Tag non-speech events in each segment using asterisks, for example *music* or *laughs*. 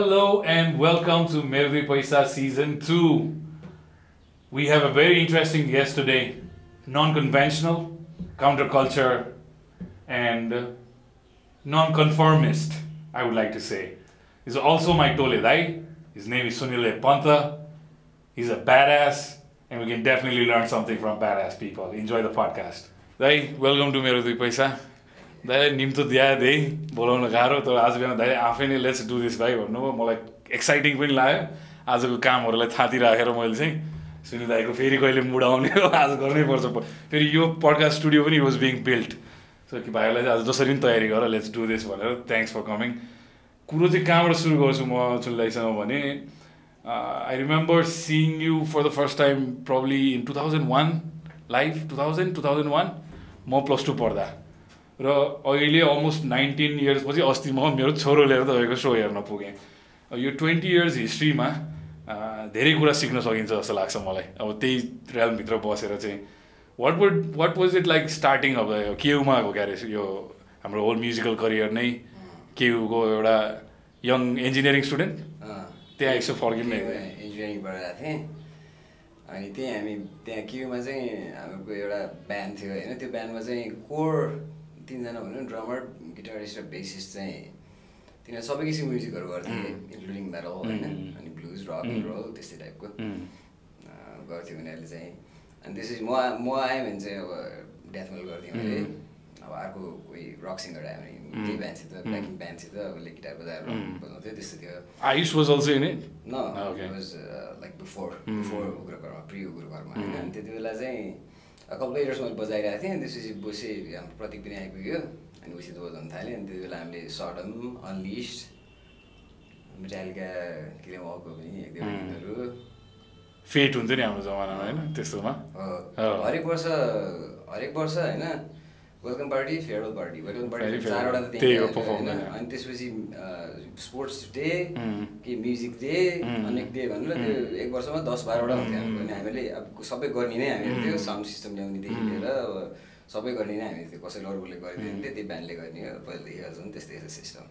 Hello and welcome to Mervi Paisa Season 2. We have a very interesting guest today. Non-conventional, counterculture, and uh, non-conformist, I would like to say. He's also my Tole Dai. His name is Sunil Panta. He's a badass, and we can definitely learn something from badass people. Enjoy the podcast. Dai, welcome to Mervi Paisa. दाइले निम्तो दिए दिए बोलाउन गाह्रो तर आज बिहान दाइ आफै नै लेट्स डु दिस भाइ भन्नुभयो मलाई एक्साइटिङ पनि लाग्यो। आजको कामहरूलाई थाती राखेर मैले चाहिँ सुनि दाइको फेरि कहिले मुड आउने हो आज गर्नै पर्छ। फेरि यो पडकास्ट स्टुडियो पनि वाज बिङ बिल्ड सो कि भाइलाई चाहिँ आज जसरी पनि तयारी गर लेट्स डु दिस भनेर थ्याङ्क्स फर कमिङ कुरो चाहिँ कहाँबाट सुरु गर्छु म चुल्लाइसँग भने I remember seeing you for the first time probably in two thousand one life two thousand two thousand one म प्लस टू पढ्दा। र अहिले अलमोस्ट नाइन्टिन इयर्सपछि अस्ति म मेरो छोरो लिएर तपाईँको सो हेर्न पुगेँ। यो ट्वेन्टी इयर्स हिस्ट्रीमा धेरै कुरा सिक्न सकिन्छ जस्तो लाग्छ मलाई। अब त्यही रेलभित्र बसेर चाहिँ। What would what was it like starting अब केयुमा हो क्यारे यो हाम्रो होल म्युजिकल करियर नै केयुको एउटा यङ इन्जिनियरिङ स्टुडेन्ट त्यहाँ यसो फर्किने इन्जिनियरिङबाट आएको थिएँ। अनि त्यही हामी त्यहाँ केयुमा चाहिँ हाम्रो एउटा ब्यान्ड थियो। होइन त्यो ब्यान्डमा चाहिँ कोर तिनजना भनौँ ड्रमर गिटारिस्ट र बेसिस्ट चाहिँ तिनीहरू सबै किसिमको म्युजिकहरू गर्थ्यो इन्क्लुडिङ मेटल होइन? अनि ब्लुज रक रोल त्यस्तै टाइपको गर्थ्यो उनीहरूले चाहिँ। अनि त्यसपछि म म आएँ भने चाहिँ अब डेथ मेल गर्थेँ मैले। अब अर्को कोही रक सिङ्गर आयो भने त्यही ब्यान्डसित ब्याकिङ ब्यान्डसित उसले गिटार बजाएर बजाउँथ्यो त्यस्तो थियो। Ayush was also in it न like before before Ugrakarma pre Ugrakarma होइन? अनि त्यति बेला चाहिँ कपाल इयर्स मैले बजाइरहेको थिएँ त्यसपछि बसे हाम्रो प्रतीक पनि आइपुग्यो अनि उसित बजाउनु थाल्यो अनि त्यति बेला हामीले सडम अनलिस्ट मिटाइलका किले मको पनि एक दुईवटा गीतहरू फेट हुन्थ्यो नि हाम्रो जमानामा होइन त्यस्तोमा हरेक वर्ष हरेक वर्ष होइन welcome party farewell party welcome party चारवटा त त्यही होइन अनि त्यसपछि स्पोर्ट्स डे कि म्युजिक डे अनेक डे भनेर त्यो एक वर्षमा दस बाह्रवटा हुन्थ्यो अनि हामीले अब सबै गर्ने नै हामीहरू थियो साउन्ड सिस्टम ल्याउनेदेखि लिएर अब सबै गर्ने नै हामी थियो कसैले अरूले गरिदियो भने त्यो ब्यान्डले गर्ने हो पहिलादेखि आज पनि त्यस्तै यस्तो सिस्टम।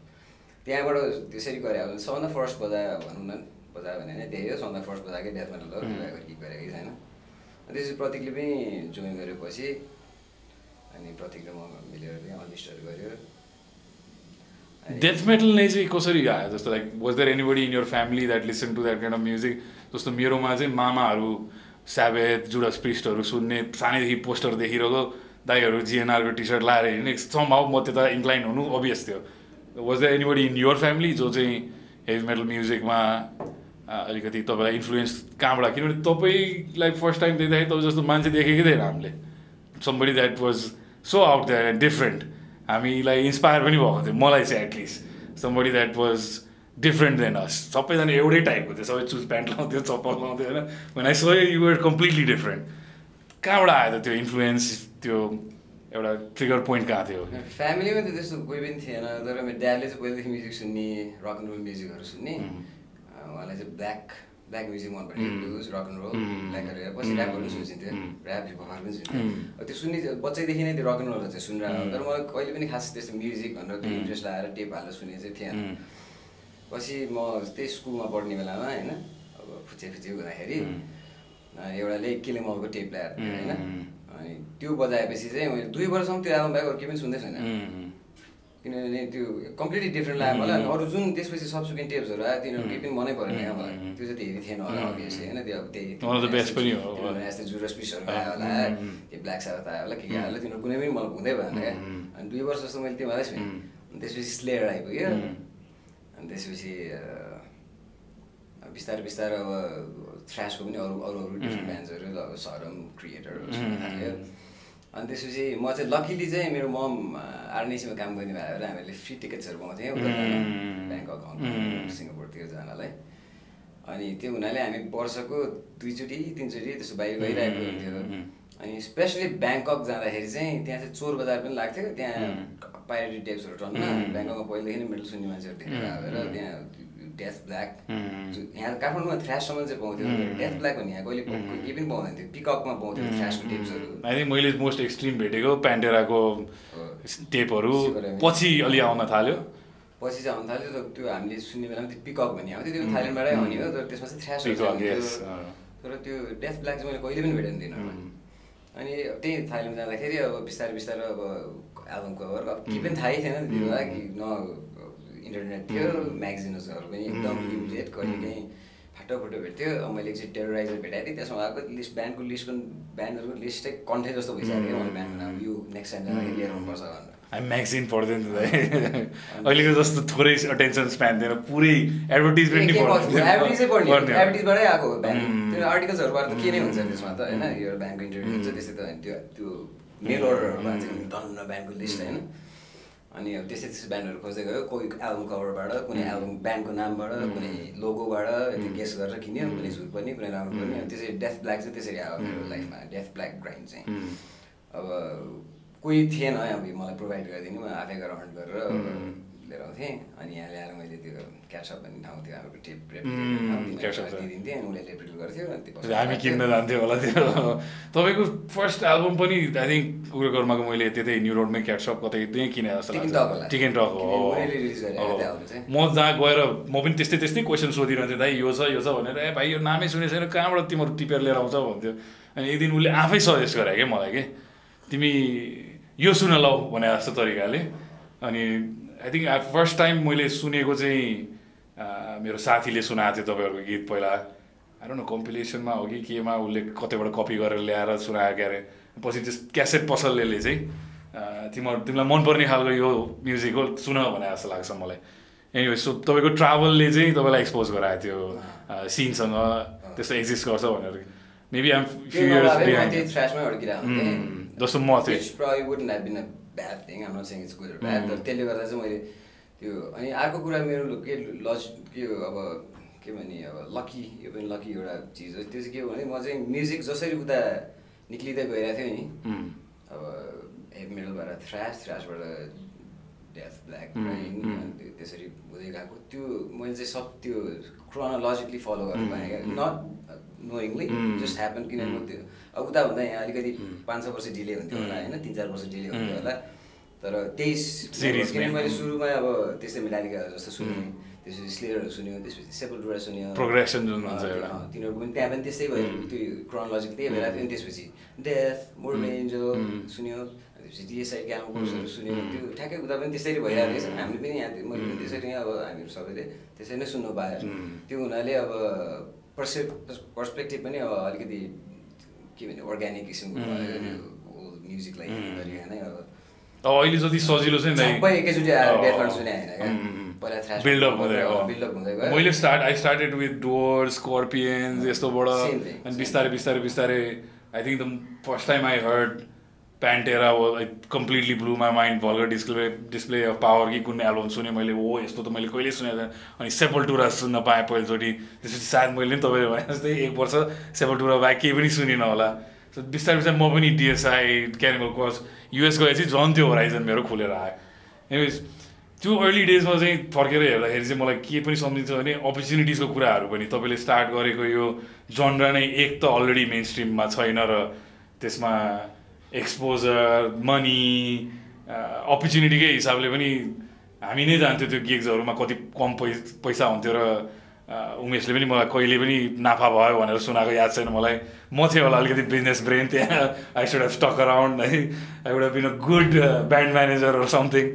त्यहाँबाट त्यसरी गरे अब सबभन्दा फर्स्ट बजायो भनौँ न बजायो भने नै त्यही हो सबभन्दा फर्स्ट बजाएकै डेथ मेटल हो गीत गरेकै छैन। त्यसपछि प्रतीकले पनि जोइन गरेपछि अनि प्रतीक र म मिलेर पनि अनिस्टहरू गऱ्यो डेथ मेटल नै चाहिँ कसरी आयो जस्तो like was there anybody in your family that listen to that kind of music जस्तो मेरोमा चाहिँ मामाहरू स्याबेत जुडस प्रिस्टहरू सुन्ने सानैदेखि पोस्टर देखिरहेको दाईहरू जिएनआरको टी सर्ट लाएर हिँड्ने सम्भाव म त्यता इन्क्लाइन हुनु अभियस थियो was there anybody in your family जो चाहिँ हेभी मेटल म्युजिकमा अलिकति तपाईँलाई इन्फ्लुएन्स कहाँबाट किनभने तपाईँलाई फर्स्ट टाइम देख्दाखेरि तपाईँ जस्तो मान्छे देखेकै थिएन हामीले somebody that was so out that and different हामीलाई इन्सपायर पनि भएको थियो मलाई चाहिँ at least somebody that was different than us सबैजना एउटै टाइपको थियो सबै चुज प्यान्ट लाउँथ्यो चप्पल लाउँथ्यो होइन? भने so you were completely different कहाँबाट आयो त त्यो इन्फ्लुएन्स त्यो एउटा ट्रिगर पोइन्ट कहाँ थियो? फ्यामिलीमा त त्यस्तो कोही पनि थिएन तर मेरो ड्याडले चाहिँ पहिलादेखि म्युजिक सुन्ने रक एन्ड रोल म्युजिकहरू सुन्ने। उहाँलाई चाहिँ ब्ल्याक ब्ल्याक म्युजिक मन पर्थ्यो ब्लुज रक एन्ड रोल ब्ल्याकहरू पछि ऱ्यापहरू पनि ऱ्याप हिपहपहरू पनि सुन्थ्यो त्यो सुन्ने बच्चैदेखि नै त्यो रक एन्ड रोलहरू चाहिँ सुनिरहेको तर मलाई कहिले पनि खास त्यस्तो म्युजिक भनेर त्यो इन्ट्रेस्ट लगाएर टेप हालेर सुने चाहिँ थिएन। पछि म त्यही स्कुलमा पढ्ने बेलामा होइन अब फुचे फुचे हुँदाखेरि एउटाले केले मलको टेप ल्याएर होइन? अनि त्यो बजाएपछि चाहिँ मैले दुई वर्षसम्म त्यो एल्बम बाहेक अरू केही पनि सुन्दै छैन। किनभने त्यो कम्प्लिटली डिफ्रेन्ट लाग्यो मलाई अनि अरू जुन त्यसपछि सबसिक्वेन्ट टेप्सहरू आयो तिनीहरू केही पनि मनै परेन क्या मलाई त्यो चाहिँ हेरी थिएन होला अभियसली होइन? त्यो अब त्यही यस्तै जुरस पिसहरू आयो होला। त्यो ब्ल्याक साथ आयो होला के के आयो होला तिनीहरू कुनै पनि मलाई हुँदै भएन क्या। अनि दुई वर्ष जस्तो मैले त्यो मात्रै सुनेँ अनि त्यसपछि स्लेयर आइपुग्यो। अनि त्यसपछि बिस्तारै बिस्तारै अब थ्रासको पनि अरू अरू अरू डिफ्रेन्ट ब्यान्ड्सहरू अब सरम क्रिएटरहरू थाल्यो अनि त्यसपछि म चाहिँ लकिली चाहिँ मेरो मम आरएनएसीमा काम गर्ने भएर हामीले फ्री टिकट्सहरू पाउँथ्यौँ ब्याङ्कक हङकङ सिङ्गापुरतिर जानलाई अनि त्यो हुनाले हामी वर्षको दुईचोटि तिनचोटि त्यसो बाहिर गइरहेको हुन्थ्यो। अनि स्पेसली ब्याङ्कक जाँदाखेरि चाहिँ त्यहाँ चाहिँ चोर बजार पनि लाग्थ्यो। त्यहाँ पाइरेटी टेप्सहरू टन्न। ब्याङ्ककमा पहिलेदेखि नै मेडल सुन्ने मान्छेहरू धेरै आएर त्यहाँ डेथ ब्ल्याक यहाँ काठमाडौँमा थ्राससम्म चाहिँ पाउँथ्यो। डेथ ब्ल्याक भन्ने यहाँ कहिले केही पनि पाउँदैन थियो। पिकअपमा पाउँथ्यो थ्रासको टेप्सहरू आई मैले मोस्ट एक्सट्रिम भेटेको प्यान्टेराको टेपहरू पछि अलि आउन थाल्यो। पछि चाहिँ आउनु थाल्यो त्यो- त्यो हामीले सुन्ने बेलामा त्यो पिकअप भन्ने आउँथ्यो। त्यो थाइल्यान्डबाटै आउने हो तर त्यसमा चाहिँ थ्रास। तर त्यो डेथ ब्ल्याक चाहिँ मैले कहिले पनि भेटेन तिनीहरूमा अनि त्यही थाइल्यान्ड जाँदाखेरि अब बिस्तारै बिस्तारै अब एल्बम कभर अब केही पनि थाहै थिएन कि न इन्टरनेट थियो म्यागजिन्सहरू पनि एकदम लिमिटेड कहिले काहीँ फाटो फुटो भेट्थ्यो। अब मैले एकचोटि टेरोराइजर भेटाएको थिएँ त्यसमा आएको लिस्ट ब्यान्डको लिस्टको ब्यान्डहरूको लिस्टै कन्ठे जस्तो भइसक्यो क्या मलाई ब्यान्डको नाम यो नेक्स्ट टाइम जाँदाखेरि लिएर आउनुपर्छ भनेर। हामी म्यागजिन पढ्दैन त *laughs* अहिलेको जस्तो थोरै अटेन्सन स्प्यान थिएन पुरै एडभर्टिजमेन्ट। एभरेजबाटै आएको. त्यो आर्टिकल्सहरूबाट त के नै हुन्छ त्यसमा त होइन? यो ब्याङ्कको इन्टरभ्यू हुन्छ त्यस्तै त त्यो त्यो मेल अर्डरहरूमा चाहिँ धन्न ब्यान्डको लिस्ट होइन? अनि अब त्यस्तै त्यस्तै ब्यान्डहरू खोज्दै गयो। कोही एल्बम कभरबाट कुनै एल्बम ब्यान्डको नामबाट कुनै लोगोबाट त्यो गेस गरेर किन्यो कुनै झुट पनि कुनै राम्रो पनि। अनि त्यसरी डेथ ब्ल्याक चाहिँ त्यसरी आयो मेरो लाइफमा डेथ ब्ल्याक ग्राइन्ड चाहिँ. अब कोही थिएन अब मलाई प्रोभाइड गरिदिने म आफै गरेर हन्ट गरेर लिएर आउँथेँ अनि यहाँ ल्याएर मैले त्यो क्याटसप भन्ने ठाउँ थियो हाम्रो टेप। दिइदिन्थेँ अनि उसले लेप्रिल गर्थ्यो हामी किन्न जान्थ्यो होला त्यो। तपाईँको फर्स्ट एल्बम पनि आई थिङ्क उयो गर्माको मैले त्यतै न्यु रोडमै क्याटसप कतै त्यहीँ किने जस्तो होला। टिक हो। म जहाँ गएर म पनि त्यस्तै त्यस्तै क्वेसन सोधिरहन्थेँ दाइ यो छ यो छ भनेर ए भाइ यो नामै सुनेको छैन कहाँबाट तिमीहरू टिपेर लिएर आउँछ? भन्थ्यो। अनि एक दिन उसले आफै सजेस्ट गरे क्या मलाई कि? तिमी यो सुन लौ भने जस्तो तरिकाले। अनि आई थिङ्क फर्स्ट टाइम मैले सुनेको चाहिँ आ, मेरो साथीले सुनाएको थियो तपाईँहरूको गीत पहिला। आएर न कम्पिलेसनमा हो कि केमा उसले कतैबाट कपी गरेर ल्याएर सुनायो क्या अरे। पछि त्यस क्यासेट पसलले चाहिँ आ, तिमीहरू तिमीलाई मनपर्ने खालको यो म्युजिक हो सुन भने जस्तो लाग्छ मलाई। एनिवे सो तपाईँको ट्राभलले चाहिँ तपाईँलाई एक्सपोज गराएको थियो सिनसँग त्यस्तो एक्जिस्ट गर्छ भनेर। मेबी आइम फ्यु इयर्स जस्तो म थिएँ Thing. I'm not saying it's good or bad. तर त्यसले गर्दा चाहिँ मैले त्यो अनि अर्को कुरा मेरो के लज के अब के भने अब लकी यो पनि लकी एउटा चिज हो त्यो चाहिँ के हो भने म चाहिँ म्युजिक जसरी उता निक्लिँदै गइरहेको थियो नि उम्. अब हेभी मेटलबाट थ्रास थ्रासबाट डेथ ब्ल्याक Mm, ब्राइन mm. त्यसरी हुँदै गएको। त्यो मैले चाहिँ सब त्यो क्रोनोलोजिकली फलो गर्नु पाएँ क्या not knowingly Mm. Just happen किनभने म त्यो अब उता भन्दा यहाँ अलिकति पाँच छ वर्ष डिले हुन्थ्यो होला होइन? तिन चार वर्ष डिले हुन्थ्यो होला। तर Series किनभने। मैले सुरुमा अब त्यस्तै मेटालिका जस्तो सुनेँ। त्यसपछि स्लेयरहरू सुन्यो त्यसपछि सेपलटुरा सुन्यो। Progression जुन भन्छ अँ, एउटा। तिनीहरूको पनि त्यहाँ पनि त्यस्तै भयो त्यो क्रोनोलोजिक त्यही भइरहेको थियो। अनि त्यसपछि डेथ मोर्ड एन्जल सुन्यो। त्यसपछि डिएसआई क्याम्प कोर्सहरू सुन्यो त्यो ठ्याक्कै उता पनि त्यसरी भइरहेको रहेछ हामीले पनि यहाँ मैले पनि त्यसरी नै अब हामीहरू सबैले त्यसरी नै सुन्नु पायो। त्यो हुनाले अब पर्से पर्सपेक्टिभ पनि अब अलिकति के भने अर्ग्यानिक किसिमको म्युजिकलाई गरिकन अब। अहिले जति सजिलो छ नि दाइ सबै एकैचोटि आएर डेथ सुने होइन. पहिला थ्रास बिल्डअप हुँदै गयो। बिल्डअप हुँदै गयो। मैले start I started with Door Scorpions यस्तोबाट। अनि बिस्तारै बिस्तारै बिस्तारै I think the first time I heard Pantera हो like completely blew my mind vulgar display display of power कि कुन एल्बम सुने मैले ओ यस्तो त मैले कहिले सुनेको थिएन अनि सेपलटुरा सुन्न पाएँ पहिलोचोटि। त्यसपछि सायद मैले पनि तपाईँले भने जस्तै एक वर्ष सेपलटुरा बाहेक केही पनि सुनिनँ होला। सो बिस्तारै बिस्तारै म पनि डिएसआई क्यानिमल क्रस युएस गएपछि झन् त्यो होराइजन मेरो खुलेर आयो। एनिवेज त्यो अर्ली डेजमा चाहिँ फर्केर हेर्दाखेरि चाहिँ मलाई के पनि सम्झिन्छ भने अपर्च्युनिटिजको कुराहरू पनि। तपाईँले स्टार्ट गरेको यो जनरा नै एक त अलरेडी मेन स्ट्रिममा छैन र त्यसमा एक्सपोजर मनी अपर्च्युनिटीकै हिसाबले पनि हामी नै जान्थ्यो त्यो गिग्सहरूमा कति कम पै पैसा हुन्थ्यो र अ, उमेशले पनि मलाई कहिले पनि नाफा भयो भनेर सुनाएको याद छैन मलाई। म थिएँ होला अलिकति बिजनेस ब्रेन त्यहाँ। I should have stuck around है। I would been a good band manager something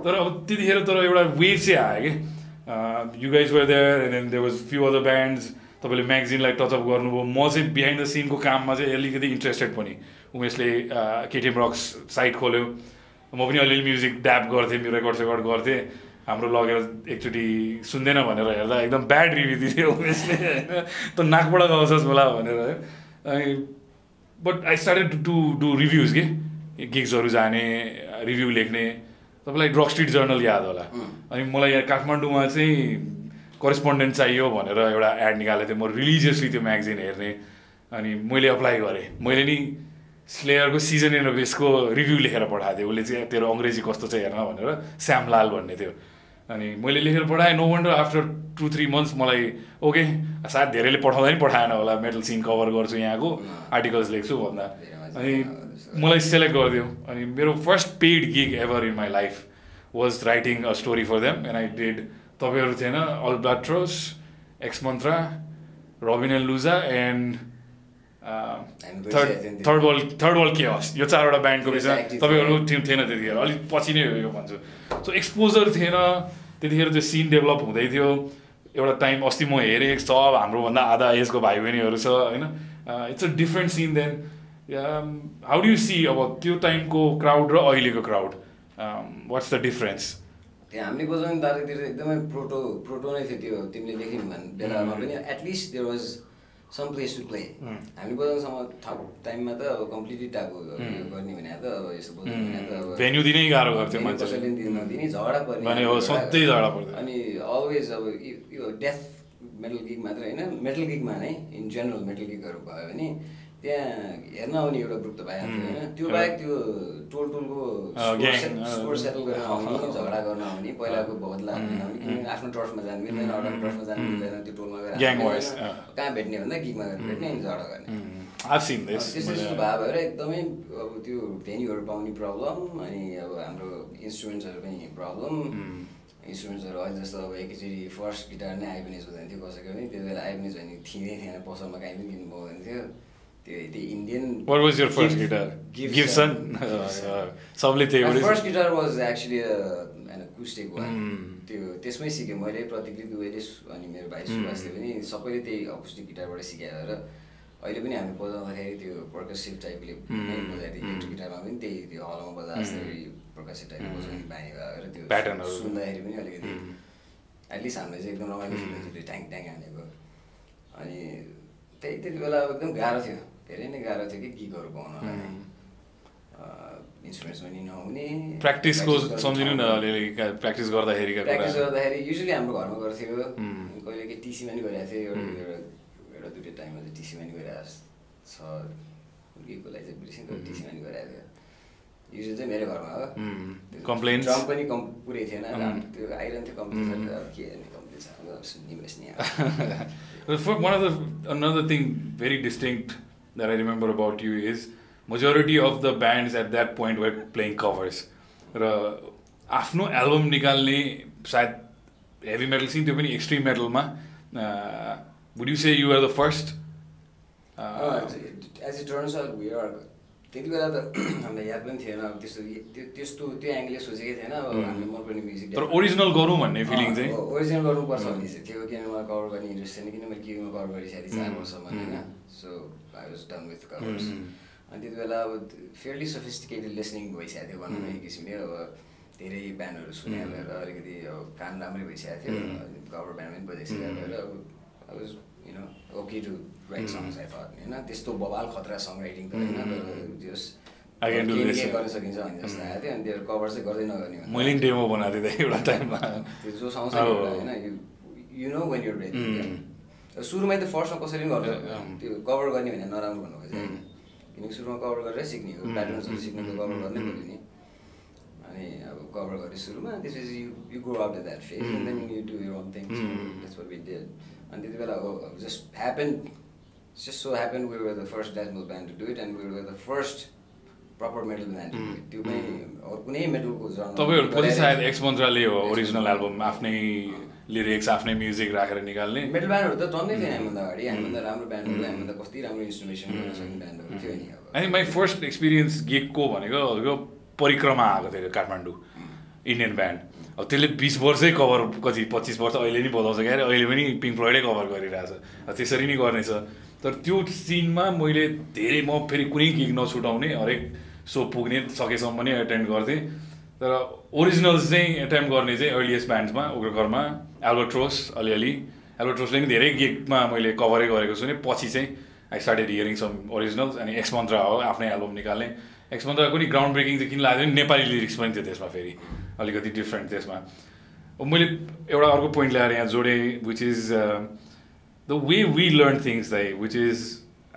तर अब त्यतिखेर तर एउटा वेभ चाहिँ आयो कि। You guys were there and then there was few other bands तपाईँले म्यागजिनलाई टचअप गर्नुभयो। म चाहिँ बिहाइन्ड द सिनको काममा चाहिँ अलिकति इन्ट्रेस्टेड पनि। उमेशले केटिएम रक्स साइट खोल्यो। म पनि अलिअलि म्युजिक ड्याप गर्थेँ मेरो रेकर्ड सेकर्ड गर्थेँ। हाम्रो लगेर एकचोटि सुन्दैन भनेर हेर्दा एकदम ब्याड रिभ्यू दिन्थ्यो उमेशले होइन? त नाकबाट गाउँछस् होला भनेर है? अनि but I started to do reviews के? गिग्सहरू जाने रिभ्यू लेख्ने। तपाईँलाई ड्रग स्ट्रिट जर्नल याद होला। अनि मलाई यहाँ काठमाडौँमा चाहिँ करेस्पोन्डेन्ट चाहियो भनेर एउटा एड निकालेको थियो म रिलिजियसली त्यो म्यागजिन हेर्ने। अनि मैले अप्लाई गरेँ। मैले नि स्लेयरको सिजन एन्ड बेसको रिभ्यू लेखेर पठाएको थिएँ उसले चाहिँ तेरो अङ्ग्रेजी कस्तो छ हेर्न भनेर श्याम लाल भन्ने थियो। अनि मैले लेखेर पठाएँ no wonder after two three months मलाई ओके सायद धेरैले पठाउँदा नि पठाएन होला मेटल सिन कभर गर्छु यहाँको आर्टिकल्स लेख्छु भन्दा। अनि मलाई सेलेक्ट गरिदियो। अनि मेरो first paid gig ever in my life was writing a story for them and I did तपाईँहरू थिएन Albatross X Mantra Robin and Looza and third third world third world के हस् यो चारवटा ब्यान्डको विषयमा तपाईँहरू थिएन त्यतिखेर। अलिक पछि नै हो यो भन्छु। सो एक्सपोजर थिएन। त्यतिखेर त्यो सिन डेभलप हुँदै थियो। एउटा टाइम अस्ति म हेरेँ सब हाम्रोभन्दा आधा एजको भाइ बहिनीहरू छ होइन? It's a different scene than how do you see अब त्यो टाइमको क्राउड र अहिलेको क्राउड वाट्स द डिफरेन्स त्यहाँ हामीले बजाउने दार्जिलिङतिर एकदमै प्रोटो प्रोटो नै थियो त्यो तिमीले लेख्यौ भने बेलामा पनि। At least there was some place to play हामी बजाउनुसम्म टाइममा त अब कम्प्लिटली टाको गर्ने भने त अब यसो बजाउने भने त अब भेन्यू दिनै गाह्रो गर्थ्यो कसैले दिन नदिने झगडा पर्ने सधैँ झगडा पर्थ्यो। अनि अलवेज अब यो डेथ मेटल गिग मात्रै होइन मेटल गिगमा नै इन जेनरल मेटल गिगहरू भयो भने त्यहाँ हेर्न आउने एउटा ग्रुप त भइहाल्थ्यो होइन। त्यो बाहेक त्यो टोल टोलको। स्कोर सेटल गर्न आउने झगडा गर्न आउने पहिलाको आउने। किनभने आफ्नो टर्फमा जानु मिल्दैन अर्को टर्फमा जानु मिल्दैन त्यो टोलमा गएर। कहाँ भेट्ने भन्दा गिगमा गएर भेट्ने अनि झगडा गर्ने. त्यस्तो त्यस्तो भए भएर एकदमै अब त्यो भेन्यूहरू पाउने प्रब्लम अनि अब हाम्रो इन्स्ट्रुमेन्ट्सहरू पनि प्रब्लम इन्स्ट्रुमेन्ट्सहरू अहिले जस्तो अब एकैचोटि फर्स्ट गिटार नै आइपिनेस हुँदैन थियो कसैको पनि। त्यति बेला आइपिनेस भने थिँदै थिएन पसलमा काहीँ पनि किन्नु पाउँदैन थियो। त्यो त्यो Indian was your first guitar? Gibson? सबले त्यही *laughs* actually a, an acoustic one. Mm. त्यो त्यसमै सिकेँ मैले प्रतिकृति दुवैले अनि मेरो भाइ सुभाषले पनि सबैले त्यही अकुस्टिक गिटारबाट सिकाएर अहिले पनि हामी बजाउँदाखेरि त्यो पर्कसिभ टाइपले नै Mm. बजाइदियो इलेक्ट्रिक गिटारमा पनि त्यही त्यो हलमा बजा जस्तै पर्कसिभ टाइपले बजाउने बानी भएर त्यो। सुन्दाखेरि पनि अलिकति. एटलिस्ट हामीले चाहिँ एकदम रमाइलो सुन्दैछु ट्याङ ट्याङ हानेको अनि त्यही त्यति बेला अब एकदम गाह्रो थियो धेरै नै गाह्रो थियो कि गीतहरू पाउनलाई इन्स्ट्रुमेन्ट्स पनि नहुने। प्र्याक्टिसको सम्झिनु न अलिअलि प्र्याक्टिस गर्दाखेरिका प्र्याक्टिस गर्दाखेरि युजली हाम्रो घरमा गर्थ्यो. कहिले के टिसीमा नि गरिरहेको थियो एउटा एउटा दुइटा टाइममा चाहिँ टिसीमा नि गरिरहेको छ। हुर्केको लागि चाहिँ बिर्सिन्छ टिसीमा नि गरिरहेको थियो। युजली चाहिँ मेरो घरमा हो। Complaints? ड्रम पनि कम पुरै थिएन. त्यो आइरहन्थ्यो अब के हेर्ने कम्प्युटर छ। सुन्ने बस्ने *laughs* one of the another thing very distinct that I remember about you is majority of the bands at that point were playing covers. र आफ्नो एल्बम निकाल्ने सायद हेभी मेटल सिन त्यो पनि extreme मेटलमा would you say you are the first as it turns out we are त्यति बेला त *clears throat* हामीलाई याद पनि थिएन। अब त्यस्तो त्यो त्यस्तो त्यो एङ्गलले सोचेकै थिएन। अब हामीले मनपर्ने म्युजिक तर ओरिजिनल गरौँ भन्ने फिलिङ चाहिँ। ओरिजिनल गर्नुपर्छ भन्ने चाहिँ थियो किन मलाई कभर गर्ने इन्ट्रेस्ट थिएन किन मैले केमा कभर गरिसकेको थिएँ? चार वर्षमा होइन। So I was done with covers अनि त्यति बेला अब फेयरली सफिस्टिकेटेड लिसनिङ भइसकेको थियो भनौँ न एक किसिमले। अब धेरै ब्यान्डहरू सुने भएर अलिकति अब कान राम्रै भइसकेको थियो। कभर ब्यान्ड पनि बजाइसकेको भएर अब I was you know okay to write songs I thought होइन त्यस्तो बबाल खतरा सङ राइटिङ त होइन तर जस गर्न सकिन्छ जस्तो आएको थियो अनि त्यो कभर चाहिँ गर्दै नगर्ने भन्दा। मैले पनि डेमो बनाएको थिएँ एउटा टाइममा त्यो जो आउँछ नि. एउटा होइन you you know when you're ready. सुरुमै त फर्स्टमा कसरी पनि गर्छ. त्यो कभर गर्ने भने नराम्रो भन्नु खोजेँ होइन किनकि सुरुमा कभर गरेर सिक्ने हो. प्याटर्न्सहरू सिक्ने त कभर गर्नै पऱ्यो नि अनि अब कभर गरेँ सुरुमा त्यसपछि you you go out that phase then you do your own things. That's what we did अनि त्यति बेला हो just happen just so happen we were the first death metal band to do it and we were the first proper metal band to do it त्यो पनि अरू कुनै मेडलको journal तपाईँहरू पछि सायद एक्स मन्त्राले हो ओरिजिनल एल्बम आफ्नै लिरिक्स आफ्नै म्युजिक राखेर निकाल्ने। मेटल ब्यान्डहरू त टन्नै थियो हामीभन्दा अगाडि। हामीभन्दा राम्रो ब्यान्डहरू हामीभन्दा कति राम्रो इन्स्ट्रुमेसन गर्न सक्ने ब्यान्डहरू थियो नि अब। आई माई फर्स्ट एक्सपिरियन्स गिगको भनेको हजुरको परिक्रमा आएको थियो काठमाडौँ इन्डियन ब्यान्ड अब त्यसले बिस वर्षै कभर कति पच्चिस वर्ष अहिले नि बजाउँछ क्या अरे? अहिले पनि पिङ्क फ्लोइडै कभर गरिरहेछ। त्यसरी नै गर्नेछ। तर त्यो सिनमा मैले धेरै म फेरि कुनै गिग नछुटाउने हरेक सो पुग्ने सकेसम्म पनि एटेन्ड गर्थेँ। तर ओरिजिनल्स चाहिँ एटेम्प गर्ने चाहिँ अर्लिएस्ट ब्यान्ड्समा उग्रकरमा एल्बोट्रोस अलिअलि। एल्बोट्रोसले पनि धेरै गिगमा मैले कभरै गरेको छु नि पछि चाहिँ I started hearing some originals अनि एक्स मन्त्रा हो आफ्नै एल्बम निकाल्ने। एक्स मन्त्राको पनि ग्राउन्ड ब्रेकिङ चाहिँ किन लाग्यो नि नेपाली लिरिक्स पनि थियो त्यसमा फेरि। अलिकति डिफ्रेन्ट त्यसमा। मैले एउटा अर्को पोइन्ट ल्याएर यहाँ जोडेँ which is the way we learn things दाइ विच इज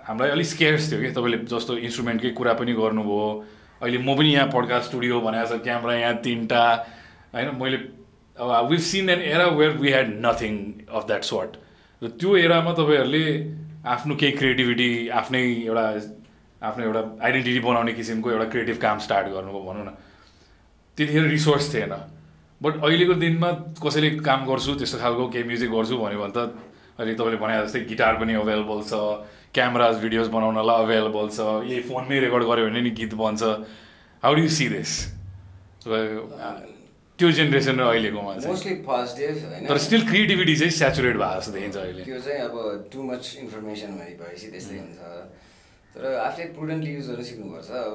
हामीलाई अलिक स्केयर्स थियो कि तपाईँले जस्तो इन्स्ट्रुमेन्टकै कुरा पनि गर्नुभयो। अहिले म पनि यहाँ पडकास्ट स्टुडियो भनेको छ क्यामेरा यहाँ तिनवटा होइन? मैले अब we've seen an era where we had nothing of that sort र त्यो एरामा तपाईँहरूले आफ्नो केही क्रिएटिभिटी आफ्नै एउटा आफ्नो एउटा आइडेन्टिटी बनाउने किसिमको एउटा क्रिएटिभ काम स्टार्ट गर्नुभयो भनौँ न। त्यतिखेर रिसोर्स थिएन। बट अहिलेको दिनमा कसैले काम गर्छु त्यस्तो खालको केही म्युजिक गर्छु भन्यो भने त अहिले तपाईँले भने जस्तै गिटार पनि अभाइलेबल छ क्यामराज भिडियोज बनाउनलाई अभाइलेबल छ यही फोनमै रेकर्ड गऱ्यो भने नि गीत बन्छ। हाउ डु सी दिस त्यो जेनेरेसन र अहिलेकोमा मोस्टली पोजिटिभ होइन? तर स्टिल क्रिएटिभिटी चाहिँ सेचुरेट भएको जस्तो देखिन्छ अहिले। त्यो चाहिँ अब टु मच इन्फर्मेसन भएपछि त्यस्तै हुन्छ। तर आफूले प्रुडेन्टली युज गर्न सिक्नुपर्छ। अब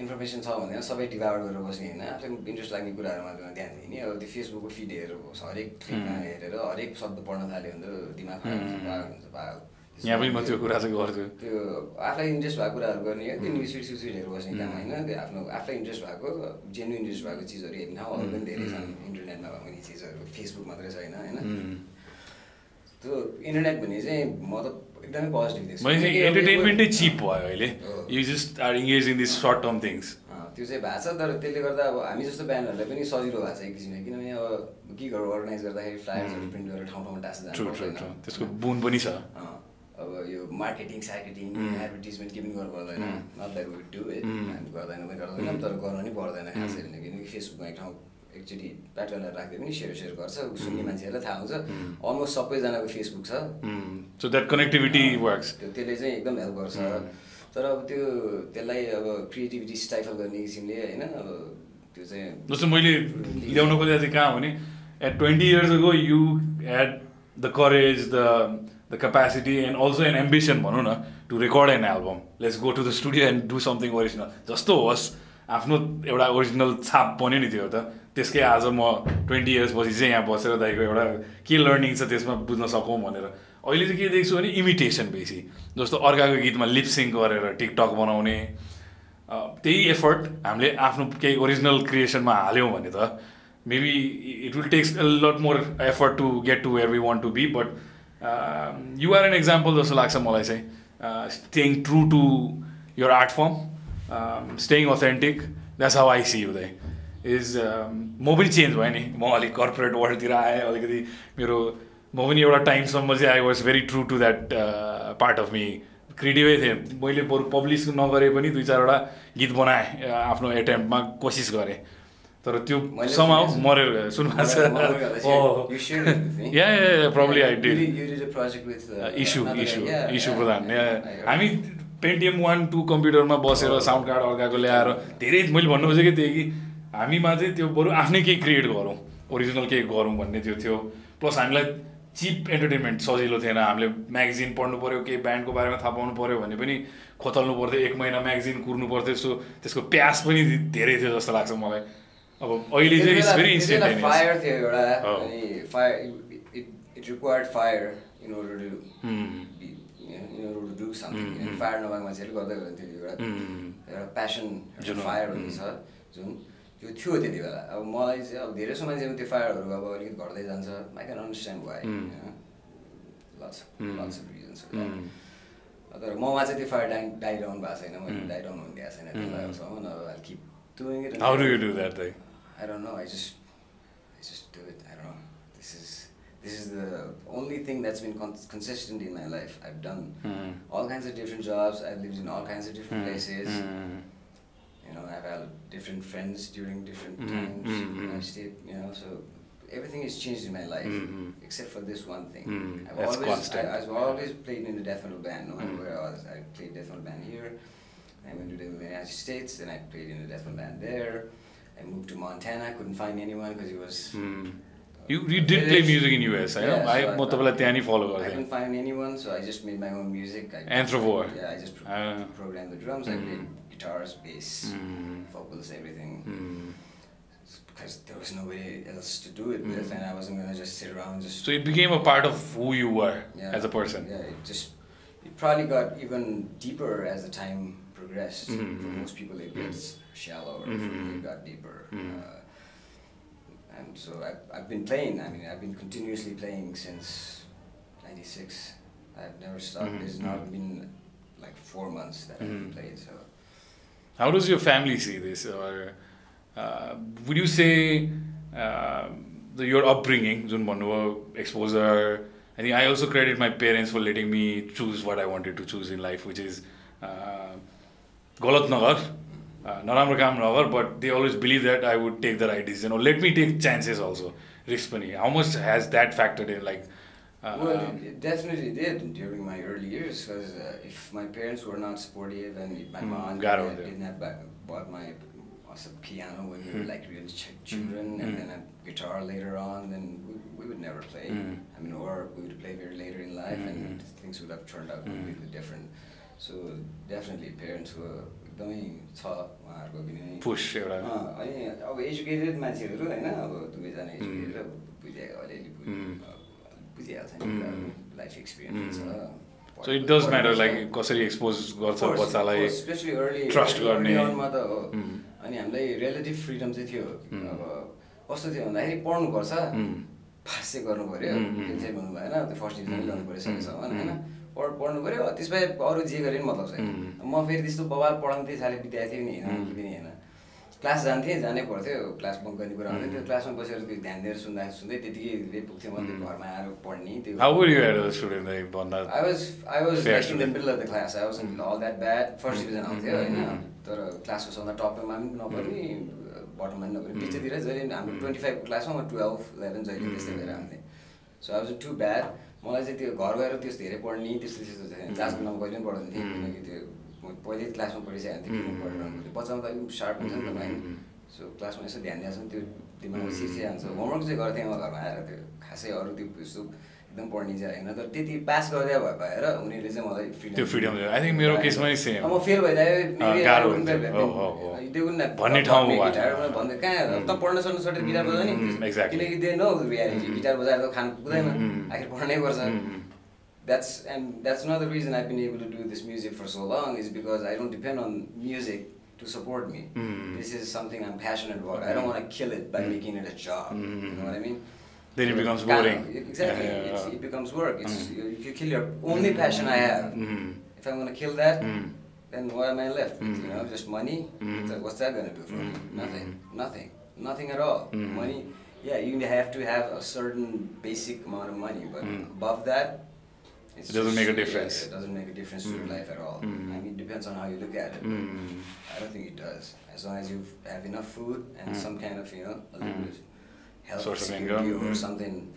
इन्फर्मेसन छ भने सबै डिभाइड गरेर बस्ने होइन। आफूलाई इन्ट्रेस्ट लाग्ने कुराहरू मात्रमा ध्यान दिने। अब त्यो फेसबुकको फिडहरू हरेक फिडमा हेरेर हरेक शब्द पढ्न थाल्यो भने त दिमाग हुन्छ पागल। यहाँ पनि म त्यो कुरा चाहिँ गर्छु। त्यो आफूलाई इन्ट्रेस्ट भएको कुराहरू गर्ने हो। त्यो न्युज सुइड हेरेर बस्ने काम होइन। त्यो आफ्नो आफूलाई इन्ट्रेस्ट भएको जेन्यु इन्ट्रेस्ट भएको चिजहरू हेर्ने ठाउँहरू पनि धेरै छन्। इन्टरनेटमा भएको चिजहरू। फेसबुक मात्रै छैन होइन। त्यो इन्टरनेट भन्ने चाहिँ म त एकदमै पोजिटिभ देख्छु मैले चाहिँ किनकि अब यो- एन्टरटेनमेन्टै चिप भयो अहिले। हो। You just are engage in this short term things त्यो चाहिँ भएको छ तर त्यसले गर्दा अब हामी जस्तो ब्यान्डहरूलाई पनि सजिलो भएको छ एक किसिमले। किनभने अब गिगहरू अर्गनाइज गर्दाखेरि फ्लायर्सहरू प्रिन्ट गरेर ठाउँ ठाउँमा टाँस्न त्यसको बुन पनि छ। अब यो मार्केटिङ सार्केटिङ एडभर्टिजमेन्ट केही पनि गर्नु पर्दैन। Not that would do it हामी गर्दैन पनि गर्दैन तर गर्नु पनि पर्दैन खासै भने किनकि फेसबुकमा एक ठाउँ एकचोटि प्याटर्नहरू राखिदियो पनि सेयर सेयर गर्छ सुन्ने मान्छेहरूलाई थाहा हुन्छ। अलमोस्ट सबैजनाको फेसबुक छ। सो द्याट कनेक्टिभिटी वर्क्स त्यो त्यसले चाहिँ एकदम हेल्प गर्छ। तर अब त्यो त्यसलाई अब क्रिएटिभिटी स्टाइफल गर्ने किसिमले होइन अब त्यो चाहिँ जस्तो मैले ल्याउन खोजेको चाहिँ कहाँ भने at twenty years ago you had the courage the the capacity and also an ambition भनौँ न to record an album let's go to the studio and do something original जस्तो होस् आफ्नो एउटा ओरिजिनल छाप बन्यो नि त्यो त। त्यसकै आज म ट्वेन्टी इयर्स पछि चाहिँ यहाँ बसेर दाइको एउटा के लर्निङ छ त्यसमा बुझ्न सकौँ भनेर। अहिले चाहिँ के देख्छु भने इमिटेसन बेसी। जस्तो अर्काको गीतमा लिपसिङ गरेर टिकटक बनाउने त्यही एफर्ट हामीले आफ्नो केही ओरिजिनल क्रिएसनमा हाल्यौँ भने त maybe it will takes a lot more effort to get to where we want to be but you are an example जस्तो लाग्छ मलाई चाहिँ। Staying true to your art form staying authentic that's how I see Uday is म पनि change भएँ नि म अलिक कर्पोरेट वर्ल्डतिर आएँ अलिकति मेरो म पनि एउटा टाइमसम्म चाहिँ I was very true to that part of me क्रिएटिभै थिएँ मैले बरु पब्लिस नगरे पनि दुई चारवटा गीत बनाएँ uh, आफ्नो एटेम्पमा कोसिस गरेँ। तर त्यो समाउ। मरेर सुन्नु भएको छ। Oh. Issue. Issue issue Pradhan. हामी पेन्टिएम वान टू कम्प्युटरमा बसेर साउन्ड कार्ड अर्काको ल्याएर धेरै मैले भन्नु खोजेको त्यही कि हामीमा चाहिँ त्यो बरु आफ्नै केही क्रिएट गरौँ ओरिजिनल केही गरौँ भन्ने त्यो थियो। प्लस हामीलाई चिप एन्टरटेनमेन्ट सजिलो थिएन। हामीले म्यागजिन पढ्नु पऱ्यो केही ब्यान्डको बारेमा थाहा पाउनु पऱ्यो भने पनि खोतल्नु पर्थ्यो एक महिना म्यागजिन कुर्नु पर्थ्यो सो त्यसको प्यास पनि धेरै थियो जस्तो लाग्छ मलाई। अब अहिले चाहिँ भेरी फायर थियो एउटा. अनि fire it required fire in order to be in order to do something. Fire नभएको मान्छेले गर्दै थियो एउटा. एउटा प्यासन फायर भन्ने छ जुन त्यो थियो त्यति बेला अब मलाई चाहिँ अब धेरै जसो मान्छेमा त्यो फायरहरू अब अलिकति घट्दै जान्छ I can understand why reasons तर ममा चाहिँ त्यो फायर डाइ डाइडाउन भएको छैन मैले डाइडाउन हुने दिएको छैन त्यसलाई अब keep doing it how do you do that दाइ I don't know. I just, I just do it. I don't know. This is, this is the only thing that's been con- consistent in my life. I've done Mm. all kinds of different jobs. I've lived in all kinds of different Mm. places. Mm. you know, I've had different friends during different mm-hmm. times. Mm-hmm. I stayed, you know, so everything has changed in my life mm-hmm. except for this one thing. Mm-hmm. I've That's always, constant. I, have always played in the death metal band. No matter mm-hmm. where I was, I played death metal band here. I went to the United States, and I played in the death metal band there. I moved to Montana. I couldn't find anyone because it was. Mm. You, you did play music in US. I yeah, know. So I have Motabala Tiani. I couldn't find anyone, so I just made my own music. I, Anthropore. Yeah, I just pro- uh. programmed the drums. Mm. I played mm-hmm guitars, bass, Mm. vocals, everything. Mm. Because there was nobody else to do it with, Mm. and I wasn't gonna just sit around just. So it became a part of who you were yeah, as a person. Yeah, it just it probably got even deeper as the time progressed. Mhm, For mhm. most people, it gets shallower. For me, it got deeper. Mhm. Uh, and so I've, I've been playing. I mean, I've been continuously playing since '96. I've never stopped. Mhm, There's not mhm. been like four months that Mhm. I've played. So How does your family see this? Or uh, would you say uh, the, your upbringing, जुन भन्नुभयो exposure, I think I also credit my parents for letting me choose what I wanted to choose in life, which is uh, गलत नगर नराम्रो काम नगर but they always believe that I would take the right decision let me take chances also risk पनि how much has that factor in like well, it, it definitely did during my early years because uh, if my parents were not supportive and if my Mm, mom got didn't, it, yeah. didn't have back, bought my us a piano when we were Mm. like real ch- children Mm. and then a guitar later on, then we, we would never play. Mm. I mean, or we would play very later in life Mm. and things would have turned out Mm. completely different. So definitely parents were एकदमै छ उहाँहरूको पनि पुस एउटा अँ, अनि अब educated मान्छेहरू होइन अब दुवैजना Mm. एजुकेटेड बुझे अलिअलि बु- Mm. अब बुझिहाल्छ. नि लाइफ एक्सपिरियन्स. छ so it does matter like कसरी एक्सपोज गर्छ बच्चालाई स्पेसली अर्ली trust गर्ने। त हो Mm. अनि हामीलाई रिलेटिभ फ्रिडम चाहिँ थियो Mm. अब कस्तो थियो भन्दाखेरि पढ्नुपर्छ Mm. पास चाहिँ गर्नु पऱ्यो. त्यो चाहिँ भन्नु भएन त्यो फर्स्ट डिभिजन. ल्याउनु पऱ्यो सकेसम्म. होइन पढ पढ्नु पऱ्यो त्यसबाहेक अरू जे गरे पनि मतलब छैन. म फेरि त्यस्तो बवाल पढाउँथेँ साले विद्यार्थी पनि होइन. के पनि होइन क्लास जान्थेँ जानै पर्थ्यो क्लास बङ्क गर्ने कुरा हुन्थ्यो Mm. त्यो क्लासमा बसेर त्यो ध्यान दिएर सुन्दा सुन्दै त्यतिकै पुग्थ्यो म त्यो Mm. घरमा आएर पढ्ने त्यो how were you at a student like भन्दा I was I was Fair like in the student. middle of the class. I wasn't all that bad. First Mm. division आउँथ्यो Mm, होइन mm, तर क्लासको सबभन्दा टपमा पनि नपर्ने बटममा पनि नपर्ने Mm. पिछेतिर जहिले हाम्रो Mm. ट्वेन्टी फाइभको क्लासमा म टुवेल्भ इलेभेन जहिले त्यस्तै भएर आउँथेँ so I was too bad मलाई चाहिँ त्यो घर गएर त्यस्तो धेरै पढ्ने त्यस्तो त्यस्तो छैन Mm. क्लासको नाम कहिले पनि Mm. किनकि त्यो म पहिल्यै क्लासमा पढिसकेको थिएँ पऱ्यो बच्चामा त अलिक सार्प हुन्छ नि त mm, सो क्लासमा यसो ध्यान दिएको छ नि त्यो दिमागमा. सिर्सिहाल्छ होमवर्क चाहिँ गर्थेँ म घरमा आएर त्यो खासै अरू त्यो एकदम पढ्ने चाहिँ होइन तर त्यति पास गरिदियो भए भएर उनीहरूले चाहिँ मलाई त्यो दियो। I think मेरो केसमा। अब म फेल भइदियो। भन्ने ठाउँ। भन्दै कहाँ. त पढ्न सक्नु सटेर गिटार बजाउने. किनकि दे नो रियालिटी. गिटार बजाएर त खानु पुग्दैन. आखिर पढ्नै पर्छ. That's and that's another reason I've been able to do this music for so long is because I don't depend on music to support me. Mm. This is something I'm passionate about. I don't want to kill it by Mm. making it a job. You Mm. know what I mean? Then it becomes kind boring. of- exactly. Yeah, yeah, It's, yeah. it becomes work. It's Mm. you, you kill your only passion I have. Mm. If I'm gonna kill that, Mm. then what am I left with? You Mm. know, just money. Mm. Like, what's that gonna do for me? Mm. Nothing. Mm. Nothing. Nothing at all. Mm. Money. Yeah, you have to have a certain basic amount of money, but Mm. above that, it's It doesn't make a yeah, difference. it doesn't make a difference to your Mm. life at all. Mm. I mean, it depends on how you look at it. Mm. I don't think it does. As long as you have enough food and Mm. some kind of, you know, a little Mm. bit of health Source security or Mm. something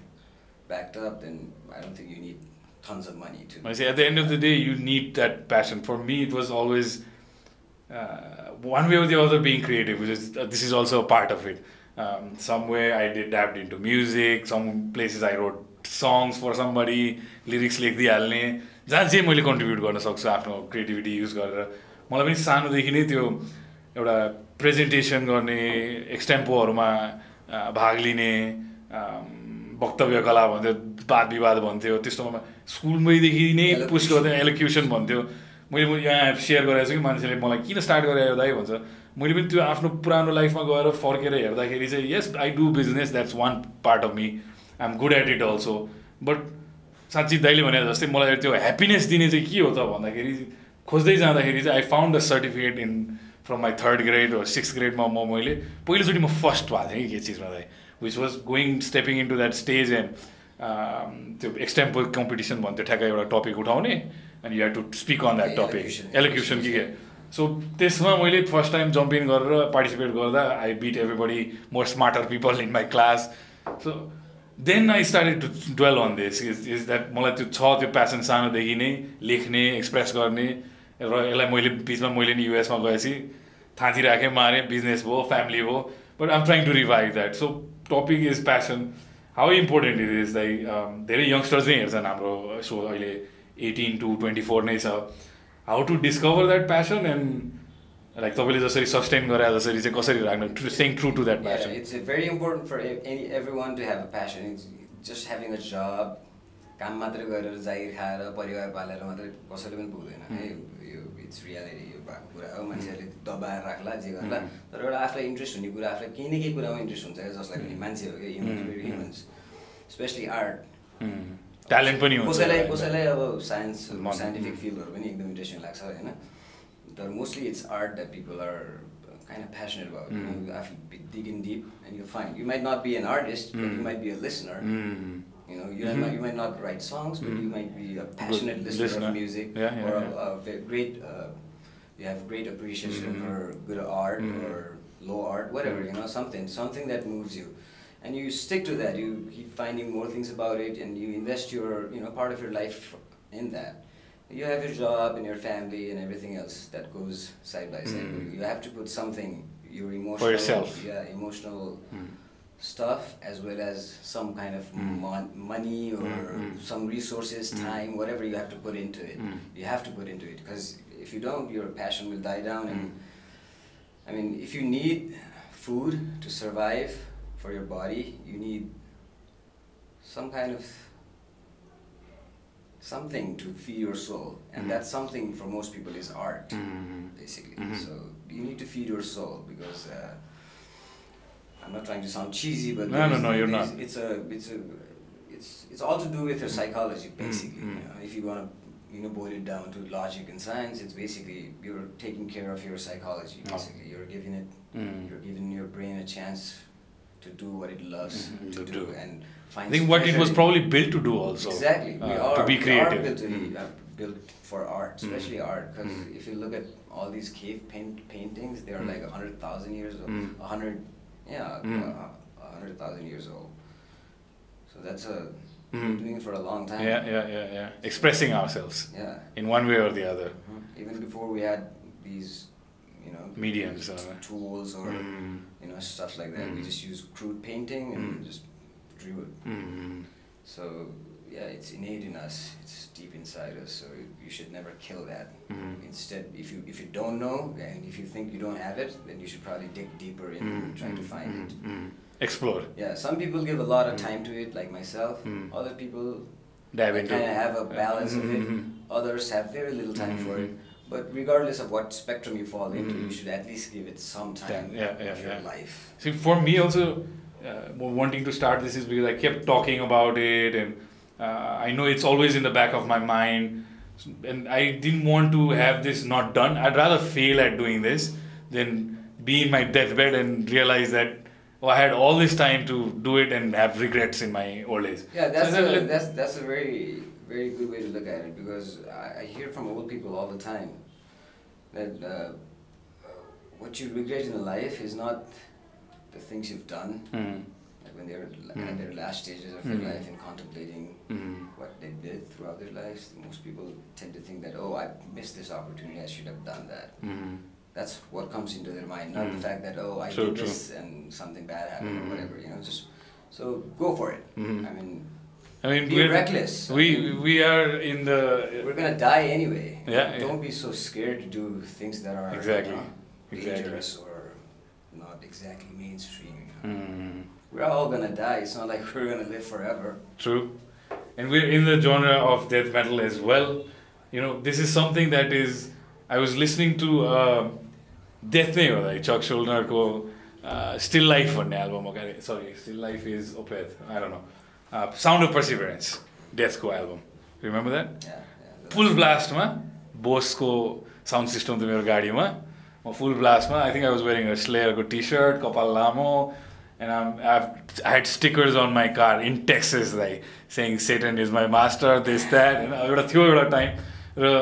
backed up, then I don't think you need tons of money to. I say at the end of the day, you need that passion. For me, it was always uh, one way or the other being creative, which is uh, this is also a part of it. Um, somewhere I did dabbed into music. Some places I wrote songs for somebody, lyrics लेखिदिइहाल्ने जहाँ जे मैले contribute गर्न सक्छु आफ्नो creativity use गरेर। मलाई पनि सानोदेखि नै त्यो एउटा प्रेजेन्टेसन गर्ने एक्सटेम्पोहरूमा भाग लिने वक्तव्य कला भन्थ्यो वाद विवाद भन्थ्यो त्यस्तोमा स्कुलमैदेखि नै पुस गर्दै एलोक्युसन भन्थ्यो। मैले म यहाँ सेयर गराएको छु कि मान्छेले मलाई किन स्टार्ट गरायो दाइ भन्छ। मैले पनि त्यो आफ्नो पुरानो लाइफमा गएर फर्केर हेर्दाखेरि चाहिँ yes I do business that's one part of me I am good at it also but साँच्ची दाइले भने जस्तै मलाई त्यो ह्याप्पिनेस दिने चाहिँ के हो त भन्दाखेरि खोज्दै जाँदाखेरि चाहिँ I found a certificate in from my third grade six ग्रेडमा म मैले पहिलोचोटि म फर्स्ट भएको थिएँ कि के चिजमा चाहिँ which was going stepping in to that stage and त्यो एक्सटेम्पल कम्पिटिसन भन्थ्यो ठ्याक्कै एउटा टपिक उठाउने and you have to speak on that topic Elocution. Elocution कि के? सो त्यसमा मैले फर्स्ट टाइम जम्प इन गरेर पार्टिसिपेट गर्दा I beat everybody more smarter people in my class so then I started to dwell on this is is that मलाई त्यो छ त्यो प्यासन सानोदेखि नै लेख्ने एक्सप्रेस गर्ने र यसलाई मैले बिचमा मैले नि युएसमा गएपछि थाँती राखेँ मारेँ बिजनेस भयो फ्यामिली भयो but um trying to revive that so topic is passion how important it is like धेरै यङ्स्टर्स नै हेर्छन् हाम्रो सो अहिले एटिन टु ट्वेन्टी फोर नै छ. How to discover that passion and like तपाईँले जसरी सस्टेन गरे जसरी चाहिँ कसरी राख्नु staying true to that passion uh, very important for e- any everyone to have a passion. It's just having a job, काम मात्रै गरेर जागिर खाएर परिवार पालेर मात्रै कसैले पनि पुग्दैन है। यो इट्स रियालिटी यो भएको कुरा हो। मान्छेहरूले दबाएर राख्ला जे गर्ला. तर एउटा आफूलाई इन्ट्रेस्ट हुने कुरा आफूलाई केही न केही कुरामा इन्ट्रेस्ट हुन्छ क्या जसलाई पनि मान्छे हो क्या. ह्युमन्स स्पेसली आर्ट ट्यालेन्ट पनि कसैलाई कसैलाई अब साइन्स साइन्टिफिक फिल्डहरू पनि एकदम इन्ट्रेस्टिङ लाग्छ होइन। but mostly it's art that people are uh, kind of passionate about. Mm. You know, to you dig in deep, and you'll find you might not be an artist, mm. but you mm. might be a listener. Mm. You know, you, -hmm. might, you might not write songs, but you mm. might be a passionate listener, listener, of music, yeah, yeah, or yeah. A, a, great. Uh, you have great appreciation mm-hmm. for good art mm-hmm. or low art, whatever. Mm. You know, something something that moves you. And you stick to that. You keep finding more things about it, and you invest your, you know, part of your life in that. You have your job and your family and everything else that goes side by side. But you have to put something, your emotional, yourself. yeah, emotional Mm. stuff as well as some kind of Mm. mon- money or Mm, mm. some resources, Mm. time, whatever you have to put into it. Mm. You have to put into it because if you don't, your passion will die down. And Mm. I mean, if you need food to survive for your body, you need some kind of something to feed your soul, and Mm. that something for most people is art Mm. basically. Mhm. So you need to feed your soul because uh, I'm not trying to sound cheesy, but No, no, no, you're not. It's a, it's a, it's it's all to do with your psychology basically. mm. You know, if you want to, you know, boil it down to logic and science, it's basically you're taking care of your psychology. Oh. Basically, you're giving it, Mm. you're giving your brain a chance to do what it loves to to do do. and. I think what it was probably built to do also. Exactly. We uh, are to be we creative. are built to be Mm. uh, built for art, Mm. especially art. Because Mm. if you look at all these cave paint paintings, they are Mm. like a hundred thousand years old. Mm. A hundred, yeah, Mm. uh, a hundred thousand years old. So that's a Mm. doing it for a long time. Yeah, yeah, yeah, yeah. Expressing ourselves Yeah. in one way or the other. Even before we had these, you know, Mediums, uh, tools or Mm. you know stuff like that. We Mm. just used crude painting and Mm. just it. Mm. So yeah, it's innate in us. It's deep inside us. So you should never kill that. Mm. Instead, if you if you don't know and if you think you don't have it, then you should probably dig deeper in Mm. trying to Mm. find it. Explore. Yeah, some people give a lot of time to it, like myself. Other people Dive into. kind of have a balance of it. Others have very little time for it. But regardless of what spectrum you fall into, Mhm. you should at least give it some time yeah, yeah, of your yeah. life. See, for me also, uh, wanting to start this is because I kept talking about it, and uh, I know it's always in the back of my mind, and I didn't want to have this not done. I'd rather fail at doing this than be in my deathbed and realize that oh, I had all this time to do it and have regrets in my old age. Yeah, that's So a, that's that's a very very good way to look at it because I, I hear from old people all the time that uh, what you regret in life is not the things you've done, Mm, like when they're Mm. at their last stages of Mm. their life and contemplating mm, what they did throughout their lives. Most people tend to think that oh, I missed this opportunity, I should have done that. mm, That's what comes into their mind, not Mm. the fact that oh, I True, did true. this and something bad happened Mm. or whatever. You know, just so go for it. mm. I mean, I mean, be we're- reckless. I We mean, we are in the we're gonna die anyway. Yeah, yeah. Don't be so scared to do things that are Exactly, know, exactly. Not exactly mainstream. you know. Mm. We're all gonna die. It's not like we're gonna live forever. True. And we're in the genre of death metal as well. You know, this is something that is. I was listening to uh, Death नै like Chuck सोल्डरको still life भन्ने album हो क्या sorry still life is Opeth I don't know sound of perseverance डेथको album remember that Yeah. yeah full ब्लास्टमा बोसको sound system थियो मेरो गाडीमा म full ब्लास्टमा I think I was wearing a स्लेयरको T shirt कपाल लामो and um I had stickers on my car in Texas like saying Satan is my master this that होइन एउटा थियो एउटा टाइम र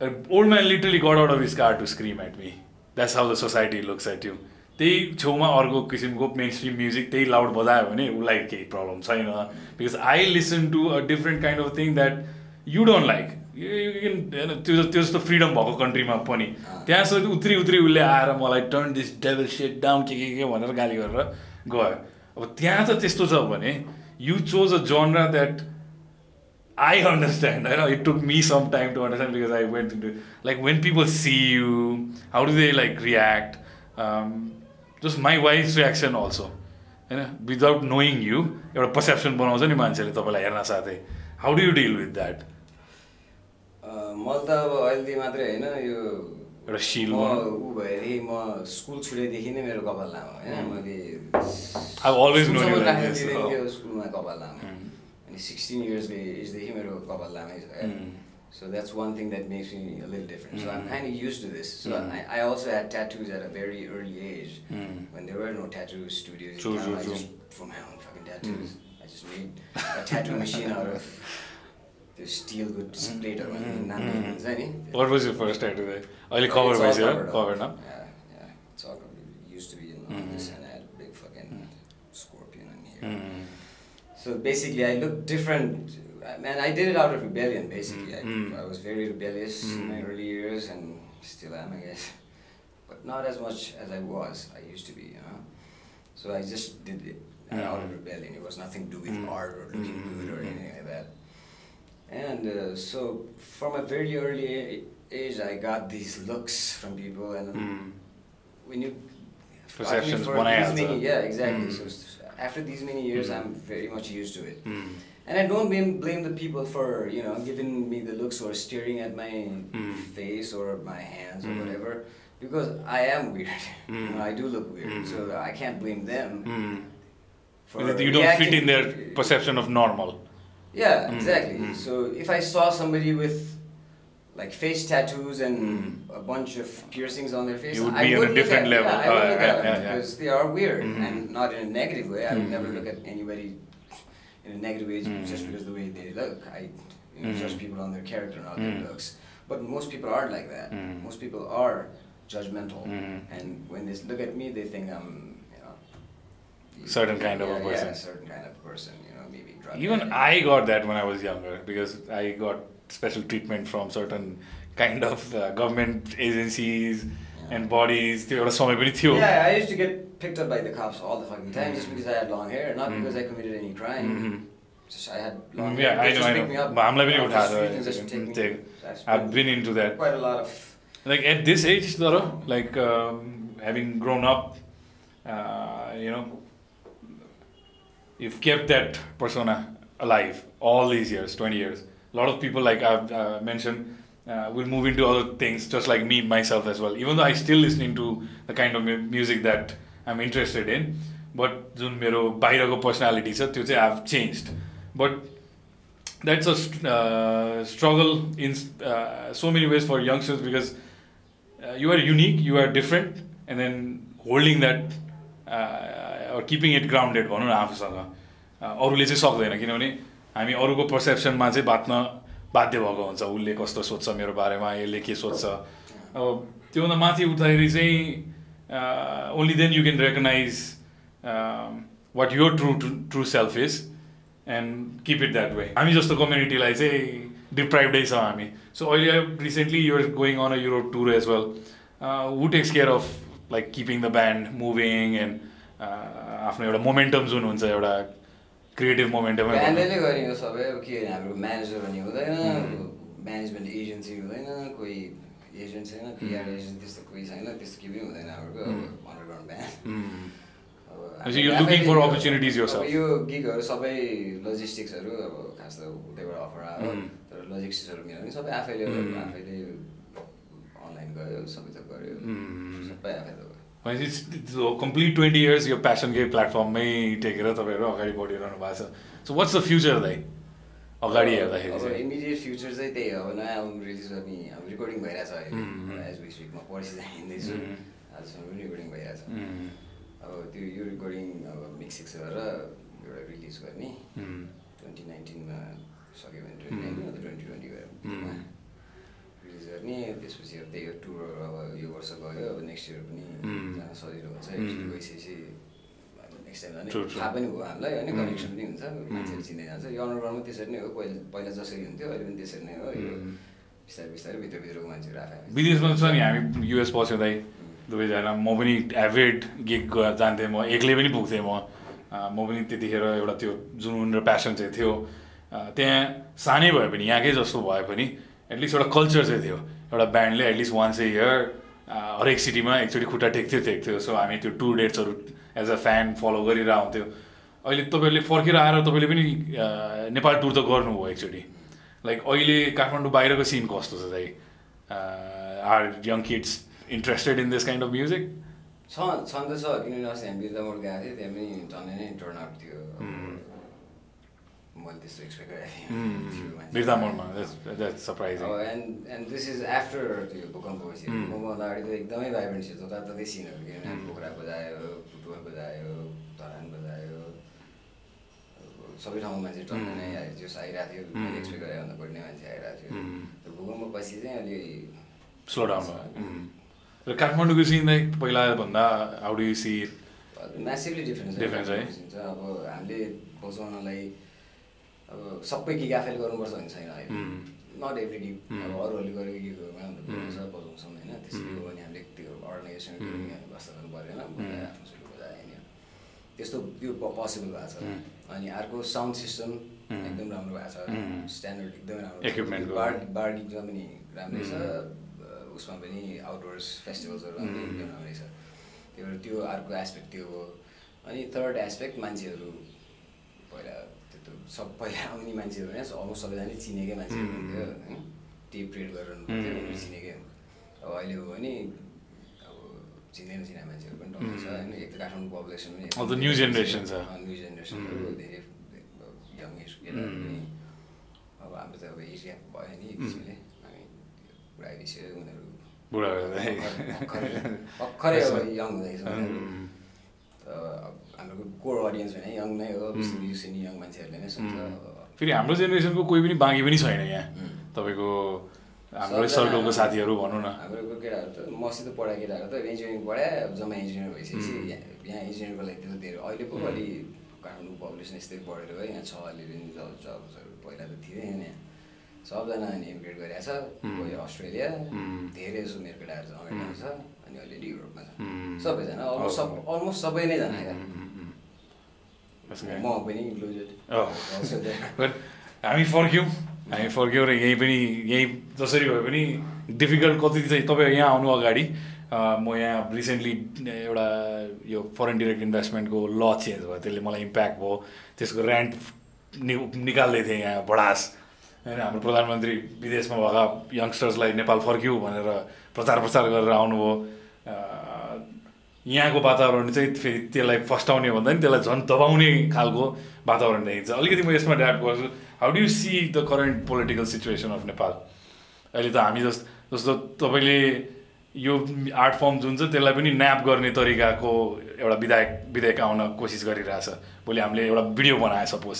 old man literally got out of his car to scream at me that's how the society looks at you त्यही छेउमा अर्को किसिमको main stream music त्यही लाउड बजायो भने उसलाई केही प्रब्लम छैन because I listen to a different kind of thing that you don't like होइन त्यो त्यो जस्तो फ्रिडम भएको कन्ट्रीमा पनि त्यहाँ सो उत्रि उत्रि उसले आएर मलाई turn this devil set down के के के भनेर गाली गरेर गयो अब त्यहाँ त त्यस्तो छ भने you choose a genre that. I know it took me some time to understand because I went into like when people see you, how do they like react? Um, just my wife's reaction also. होइन without knowing you एउटा perception बनाउँछ नि मान्छेले तपाईँलाई हेर्न साथै how do you deal with that मल त अब अहिले मात्रै होइन यो म ऊ भएर म स्कुल छुटेदेखि नै मेरो कपाल लामा होइन? मैले स्कुलमा कपाल लामा। अनि सिक्सटिन इयर्स एजदेखि मेरो कपाल लामै छ so that's one thing that makes me little different so I I use to this so I I also had tattoos at a very early age when there were no tattoo studio from I I just made tattoo machine out त्यो स्टिलको प्लेटहरूमा नाम हुन्छ नि What was your first tattoo there? अहिले cover It's all भइसक्यो covered up. Cover न Yeah, yeah. It's all covered. It used to be in all this, and I had a big fucking scorpion in here. Mm. So basically, I looked different. I- Man, I did it out of rebellion. Basically, I, Mm. I was very rebellious in my Mm. early years, and still am, I guess. *laughs* But not as much as I was. I used to be, you know. So I just did it uh, out of Mm. rebellion. It was nothing to do with Mm. art or looking Mm. good or Mm. anything like that. And uh, so, from a very early age, I got these looks from people, and Mm. when you Perceptions, for one these many, yeah, exactly. Mm. So after these many years, Mm. I'm very much used to it, Mm. and I don't blame blame the people for you know giving me the looks or staring at my Mm. face or my hands or Mm. whatever, because I am *laughs* weird. You know, I do look weird, so I can't blame them for You don't fit in their perception of normal. Yeah, Mm. exactly. Mm. So if I saw somebody with like face tattoos and Mm. a bunch of piercings on their face, would I be on a would look different at, level. Yeah, I would Uh, look yeah, at them yeah, yeah. because they are weird Mhm. and not in a negative way. I would never Mhm. look at anybody in a negative way just because of the way they look. I you know, judge people on their character, not their looks. But most people aren't like that. Mhm. Most people are judgmental, and when they look at me, they think I'm you know Certain kind of a person. Yeah, certain kind of person You know, maybe drug Even addict. I got that when I was younger because I got special treatment from certain kind of uh, government agencies Yeah. and bodies. त्यो एउटा समय पनि थियो Yeah, I used to get picked up by the cops all the fucking time just Mm. because I had long hair, not Mm. because I committed any crime. Mhm. Just I had long Mm, yeah, hair. I They know, just I picked know. me up But हामीलाई पनि off the उठाएको street and just take me. take- I I've spent been into that. quite a lot of. like at this age though like um, having grown up uh, you know you've kept that persona alive all these years 20 years a lot of people like i've uh, mentioned uh, will move into other things just like me myself as well even though i still listening to the kind of mu- music that i'm interested in but जुन मेरो बाहिरको personality छ त्यो चाहिँ आभ change but that's a st- uh, struggle in uh, so many ways for youngsters because uh, you are unique, you are different, Keeping it grounded भनौँ न आफूसँग। अरूले चाहिँ सक्दैन किनभने हामी अरूको पर्सेप्सनमा चाहिँ बाँच्न बाध्य भएको हुन्छ। उसले कस्तो सोध्छ मेरो बारेमा यसले के सोध्छ। अब त्योभन्दा माथि उठ्दाखेरि चाहिँ only then you can recognise what your true true self is and keep it that way हामी जस्तो कम्युनिटीलाई चाहिँ डिप्राइभडै छ हामी। सो अहिले recently you're going on a Europe tour as well who takes care of like keeping the band moving and आफ्नो एउटा मोमेन्टम जुन हुन्छ एउटा क्रिएटिभ मोमेन्टम ब्यान्डले गर्ने हो सबै अब के हाम्रो म्यानेजर भन्ने हुँदैन. म्यानेजमेन्ट एजेन्सी हुँदैन कोही एजेन्ट छैन पिआर एजेन्ट त्यस्तो कोही छैन त्यस्तो केही पनि हुँदैन हाम्रो. Underground band. यो गिगहरू सबै लजिस्टिक्सहरू अब खास त उतैबाट अफर आयो. तर लजिस्टिक्सहरू मिल्यो भने सबै आफैले. आफैले अनलाइन गयो सबै त गऱ्यो. सबै आफै त भनेपछि कम्प्लिट ट्वेन्टी इयर्स यो प्यासनकै प्लेटफर्ममै टेकेर तपाईँहरू अगाडि बढिरहनु भएको छ सो वाट्स द फ्युचर दाइ अगाडि हेर्दाखेरि इमिडिएट फ्युचर चाहिँ त्यही हो अब नयाँ एल्बम रिलिज गर्ने अब रिकर्डिङ भइरहेछ एज वी स्पिक म पर्सि Mm. आजसम्म पनि रिकर्डिङ भइरहेछ. अब त्यो यो रेकर्डिङ अब मिक्सिक्स गरेर एउटा रिलिज गर्ने. ट्वेन्टी नाइन्टिनमा सक्यो भने. Twenty nineteen twenty twenty. Release गर्ने त्यसपछि अब त्यही हो टुर अब यो वर्ष गयो अब नेक्स्ट इयर पनि. जान सजिलो हुन्छ गइसकेपछि नेक्स्ट टाइम जाने. थाहा पनि भयो हामीलाई होइन. कनेक्सन पनि हुन्छ मान्छेहरू चिन्दै जान्छ। यो अनुग्रहमा त्यसरी नै हो पहिला पहिला जसरी हुन्थ्यो अहिले पनि त्यसरी नै हो यो. बिस्तारै बिस्तारै भित्रभित्रको मान्छेहरू आफै विदेशमा छ नि हामी युएस पस्यो दाइ दुवैजना म पनि एभरेड गिग जान्थेँ म एक्लै पनि पुग्थेँ म। म पनि त्यतिखेर एउटा त्यो जुनुन र प्यासन चाहिँ थियो। त्यहाँ सानै भए पनि यहाँकै जस्तो भए पनि एटलिस्ट एउटा कल्चर चाहिँ थियो। एउटा ब्यान्डले at least once a year हरेक सिटीमा एकचोटि खुट्टा टेक्थ्यो टेक्थ्यो। सो हामी त्यो टुर डेट्सहरू एज अ फ्यान फलो गरिरहेको हुन्थ्यो। अहिले तपाईँहरूले फर्केर आएर तपाईँले पनि अँ, नेपाल टुर त गर्नुभयो एकचोटि। लाइक अहिले काठमाडौँ बाहिरको सिन कस्तो छ दाइ? Are young kids interested in this kind of music छ छन् त छ। किनभने अस्ति हामी बिर्तामोड गएको थिएँ त्यहाँ पनि झन्डै नै टर्न आउट थियो। Mm. मैले त्यस्तो एक्सपेक्ट गरेको and and this is after त्यो भूकम्पपछि. भूकम्पभन्दा अगाडि त एकदमै भाइब्रेन्ट थियो जताततै सिनहरू किनभने. पोखरा बजायो पुटुवा बजायो धरान बजायो सबै ठाउँमा मान्छे टन्न नै जोस आइरहेको थियो मैले एक्सपेक्ट गरेभन्दा बढी नै मान्छे आइरहेको थियो. त्यो भूकम्प पछि चाहिँ अलि स्लो डाउन र काठमाडौँको सिन चाहिँ पहिलाभन्दा how do see massively difference Difference है? अब हामीले बजाउनलाई अब सबै गीत आफैले गर्नुपर्छ भन्ने छैन अहिले. नट एभ्री गीत. अब अरूहरूले गरेको गीतहरूमा बजाउँछ बजाउँछौँ होइन। त्यसरी हो भने हामीले त्यो अर्गनाइजेसन व्यवस्था गर्नु बजायो आफ्नो सुरु बजायो होइन। त्यस्तो त्यो पोसिबल भएको छ. अनि अर्को साउन्ड सिस्टम. एकदम राम्रो भएको. छ। स्ट्यान्डर्ड एकदमै राम्रो। बार बार गीतमा पनि राम्रै छ। उसमा पनि आउटडोर्स फेस्टिभल्सहरूमा पनि एकदम राम्रै छ। त्यो भएर त्यो अर्को एस्पेक्ट त्यो हो। अनि थर्ड एस्पेक्ट मान्छेहरू पहिला त्यो सब पहिला आउने मान्छेहरू होइन अलमोस्ट सबैजना चिनेकै मान्छेहरू. हुन्थ्यो होइन? टेप रेड गरेर उनीहरू चिनेकै हुन्थ्यो अब अहिले हो भने अब चिन्दैन चिने मान्छेहरू पनि टन्नै छ होइन? एक त काठमाडौँ पपुलेसन पनि अब new generation छ। न्यू जेनेरेसनहरू धेरै यङ एज केटाहरू पनि। अब हाम्रो त अब एज ग्याप भयो नि किसिमले हामी बुढा आइसक्यो उनीहरू बुढा *laughs* भर्खरै अब यङ हुँदैछ अब हाम्रो कोर अडियन्स भने यङ नै हो सुन्ने यङ मान्छेहरूले नै सुन्छ फेरि हाम्रो जेनेरेसनको कोही पनि बाँकी पनि छैन यहाँ. तपाईँको हाम्रो सर्कलको साथीहरू भनौँ न। हाम्रो केटाहरू त मसित पढाएको केटाहरू त इन्जिनियरिङ पढायो अब जम्मा इन्जिनियर भइसकेपछि यहाँ इन्जिनियरको लागि त्यस्तो धेरै अहिले पो अलि काठमाडौँ पपुलेसन यस्तै बढेर गयो यहाँ छ अलिअलि जब जब्सहरू पहिला त थिएन यहाँ सबजना अनि इमिग्रेट गरिरहेको छ कोही अस्ट्रेलिया. धेरै जस्तो मेरो केटाहरू छ अमेरिकामा छ अनि अलिअलि युरोपमा छ. सबैजना अलमोस्ट सब अलमोस्ट सबै नै जना क्या म *laughs* good. पनि इन्क्लुडेड. But हामी फर्क्यौँ हामी फर्क्यौँ र यहीँ पनि यहीँ जसरी भए पनि डिफिकल्ट कति चाहिँ तपाईँ यहाँ आउनु अगाडि म यहाँ रिसेन्टली एउटा यो फरेन डिरेक्ट इन्भेस्टमेन्टको ल चेन्ज भयो त्यसले मलाई इम्प्याक्ट भयो त्यसको ऱ्यान्ट नि निकाल्दै थिएँ यहाँ बडास होइन हाम्रो प्रधानमन्त्री विदेशमा भएका यङ्स्टर्सलाई नेपाल फर्क्यौ भनेर प्रचार प्रचार गरेर आउनुभयो यहाँको वातावरण चाहिँ फेरि त्यसलाई फस्टाउने भन्दा नि त्यसलाई झन् दबाउने खालको वातावरण देखिन्छ अलिकति म यसमा ड्याप गर्छु। How do you see the current political situation of Nepal अहिले त हामी जस जस्तो तपाईँले यो आर्ट फर्म जुन छ त्यसलाई पनि न्याप गर्ने तरिकाको एउटा विधायक विधेयक आउन कोसिस गरिरहेछ। भोलि हामीले एउटा भिडियो बनाए suppose.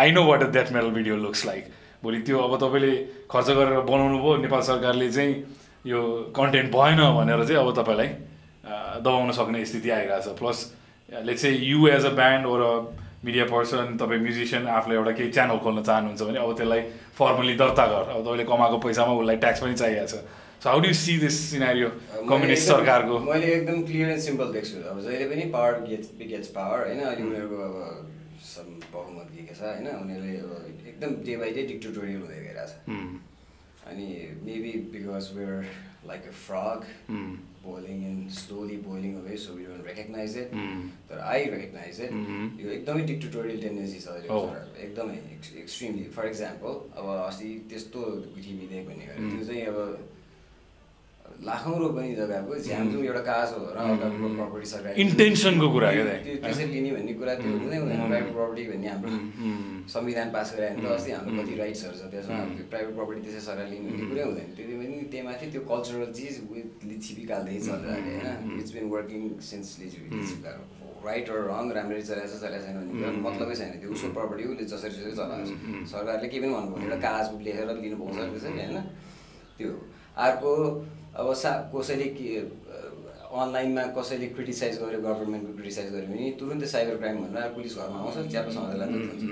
I know what that metal video looks like भोलि त्यो अब तपाईँले खर्च गरेर बनाउनु भयो नेपाल सरकारले चाहिँ यो कन्टेन्ट भएन भनेर चाहिँ अब तपाईँलाई दबाउन सक्ने स्थिति आइरहेछ। प्लस लेट्स चाहिँ you as a band or a media person तपाईँ म्युजिसियन आफूले एउटा केही च्यानल खोल्न चाहनुहुन्छ भने अब त्यसलाई फर्मली दर्ता गर। अब तपाईँले कमाएको पैसामा उसलाई ट्याक्स पनि चाहिएको छ। So how do see this scenario communist सरकारको? मैले एकदम क्लियर एन्ड सिम्पल देख्छु। अब जहिले पनि पावर गेट्स गेट्स पावर होइन? अहिले उनीहरूको अब बहुमत दिएको छ होइन? उनीहरूले एकदम डे बाई डे डिक्टेटोरियल हुँदै गइरहेछ। उम्, अनि maybe because we're like a frog boiling and slowly boiling away so we don't recognise it तर आई रेकग्नाइज इट. यो एकदमै डिक्टेटोरियल टेन्डेन्सी छ एकदमै एक्सट्रिमली फर इक्जाम्पल अब अस्ति त्यस्तो विधेयक भन्ने गरे त्यो चाहिँ अब लाखौँ रोपनी जग्गाको झ्यामझुम एउटा काज हो र प्रपर्टी सरकार Intention को कुरा? त्यो त्यसरी लिने भन्ने कुरा त्यो हुँदै हुँदैन प्राइभेट प्रपर्टी भन्ने हाम्रो संविधान पास गरे भने त अस्ति हाम्रो कति राइट्सहरू छ त्यसमा त्यो प्राइभेट प्रपर्टी त्यसै सरकार लिने भन्ने कुरै हुँदैन। त्यति पनि त्यही माथि त्यो कल्चरल चिज विथ लिचिपिकाल्दै चलेर अहिले होइन? इट्स बिन वर्किङ सिन्स लिचिपिकाल राइट र रङ राम्ररी चलाएको छ चलाएको छैन भन्ने कुरा मतलबै छैन त्यो। उसको प्रपर्टी उसले जसरी जसरी चलाएको छ। सरकारले केही पनि भन्नु एउटा कागज लेखेर लिनु पाउँछ त्यसरी होइन? त्यो अर्को अब सा कसैले के अनलाइनमा कसैले क्रिटिसाइज गर्यो गभर्मेन्टको क्रिटिसाइज गर्यो भने तुरुन्तै साइबर क्राइम भनेर पुलिस घरमा आउँछ च्याप्पा समाजलाई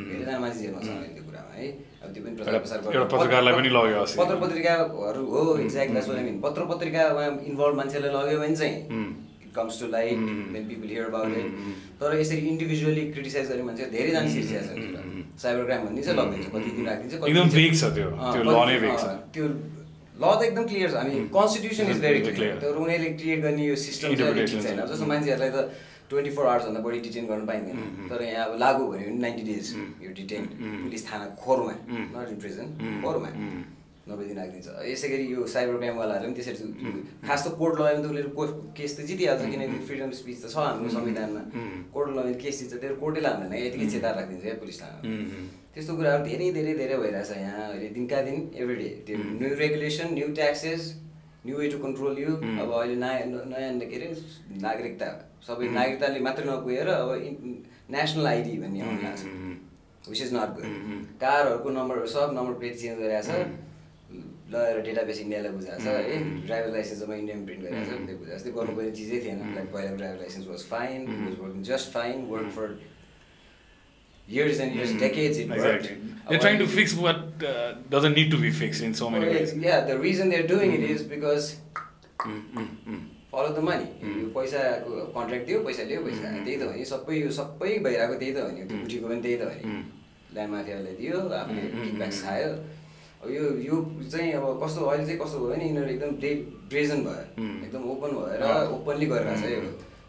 धेरैजना मान्छे जेलमा छ त्यो कुरामा है। अब त्यो पनि प्रचार प्रसार अस्ति। पत्र पत्रिकाहरू हो exact that's what I mean पत्र पत्रिकामा इन्भल्भ मान्छेलाई लग्यो भने चाहिँ comes to light when people hear about it तर यसरी इन्डिभिजुअली क्रिटिसाइज गर्ने मान्छे धेरैजना सिर्सिया छ साइबर क्राइम भन्ने चाहिँ लगिदिन्छ कति दिन राखिदिन्छ त्यो। ल त एकदम क्लियर छ। हामी कन्स्टिट्युसन इज भेरी. क्लियर तर उनीहरूले क्रिएट गर्ने यो सिस्टम छैन। जस्तो मान्छेहरूलाई त ट्वेन्टी फोर आवर्सभन्दा बढी डिटेन गर्न पाइँदैन। तर यहाँ अब लागु भन्यो भने नाइन्टी डेज यो डिटेन पुलिस थाना खोरमा। नट इन प्रिजन खोरमा नब्बे दिन राखिदिन्छ यसै गरी यो साइबर क्राइमवालाहरूले पनि त्यसरी खास त कोर्ट लगायो भने त उसले को- केस त जितिहाल्छ किनकि फ्रिडम स्पिच त छ हाम्रो संविधानमा। कोर्ट लगायो भने केस जित्छ त्यो कोर्टै लाँदैन यतिकै चेतार राखिदिन्छ क्या पुलिस थाना त्यस्तो कुराहरू धेरै धेरै धेरै भइरहेछ यहाँ अहिले दिनका दिन एभ्री डे त्यो new regulation new taxes new way to control you अब अहिले नयाँ नयाँ के अरे नागरिकता सबै नागरिकताले मात्रै नपुगेर अब नेसनल आइडी भन्ने आउनु लाग्छ विच इज नट गुड कारहरूको नम्बर सब नम्बर प्लेट चेन्ज गरिरहेको छ लगेर डेटाबेस इन्डियालाई बुझाएको छ। है ड्राइभर लाइसेन्स जम्मा इन्डियन प्रिन्ट गरिरहेको छ। त्यो बुझाएको त्यो गर्नुपर्ने चिजै थिएन। लाइक पहिला driver license was fine was working just fine work for years and years, decades it worked. Exactly. They're trying to fix what uh, doesn't need to be fixed in so many Well, ways. Yeah, the reason they're doing it is because Mm, mm, mm. Follow the money यो पैसाको contract दियो पैसा लियो पैसा आयो। त्यही त हो नि सबै यो सबै भइरहेको त्यही त हो नि त्यो गुठीको पनि त्यही त हो नि ल्यान्ड माफियाले दियो आफूले किकब्याक्स खायो अब यो यो चाहिँ अब कस्तो अहिले चाहिँ कस्तो भयो भने यिनीहरू एकदम ब्रे ब्रेजन भयो एकदम ओपन भएर ओपनली गरिरहेको छ यो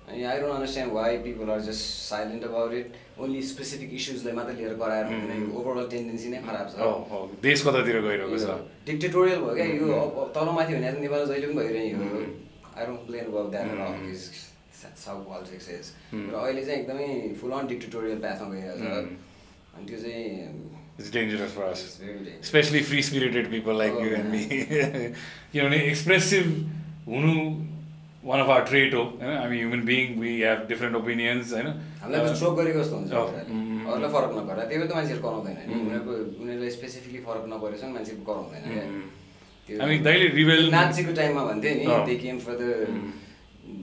अनि I don't understand why people are just silent about it only specific इस्युजलाई मात्र लिएर गराएर हुँदैन। ओभरअल टेन्डेन्सी नै खराब छ। देश कतातिर गइरहेको छ। डिक्टेटोरियल भयो क्या। यो तलमाथि भने त नेपालमा जहिले पनि यो I don't plain that south is र अहिले चाहिँ एकदमै फुल अन डिक्टेटोरियल प्याथमा गइरहेको छ। अनि त्यो चाहिँ It's dangerous for us. Especially free spirited people like Oh, you and *laughs* me. *laughs* किनभने एक्सप्रेसिभ हुनु वान अफ आवर ट्रेट हो होइन हामी human being we have different opinions होइन हामीलाई त स्ट्रोक गरेको जस्तो हुन्छ Oh, कुराले। mm, अरूलाई फरक नपर्दा त्यही भएर त मान्छेहरू कराउँदैन उनीहरूको उनीहरूलाई स्पेसिफिकली फरक नपरेसम्म मान्छे कराउँदैन दाइले rebel- नाचीको टाइममा भन्थ्यो नि. They came for the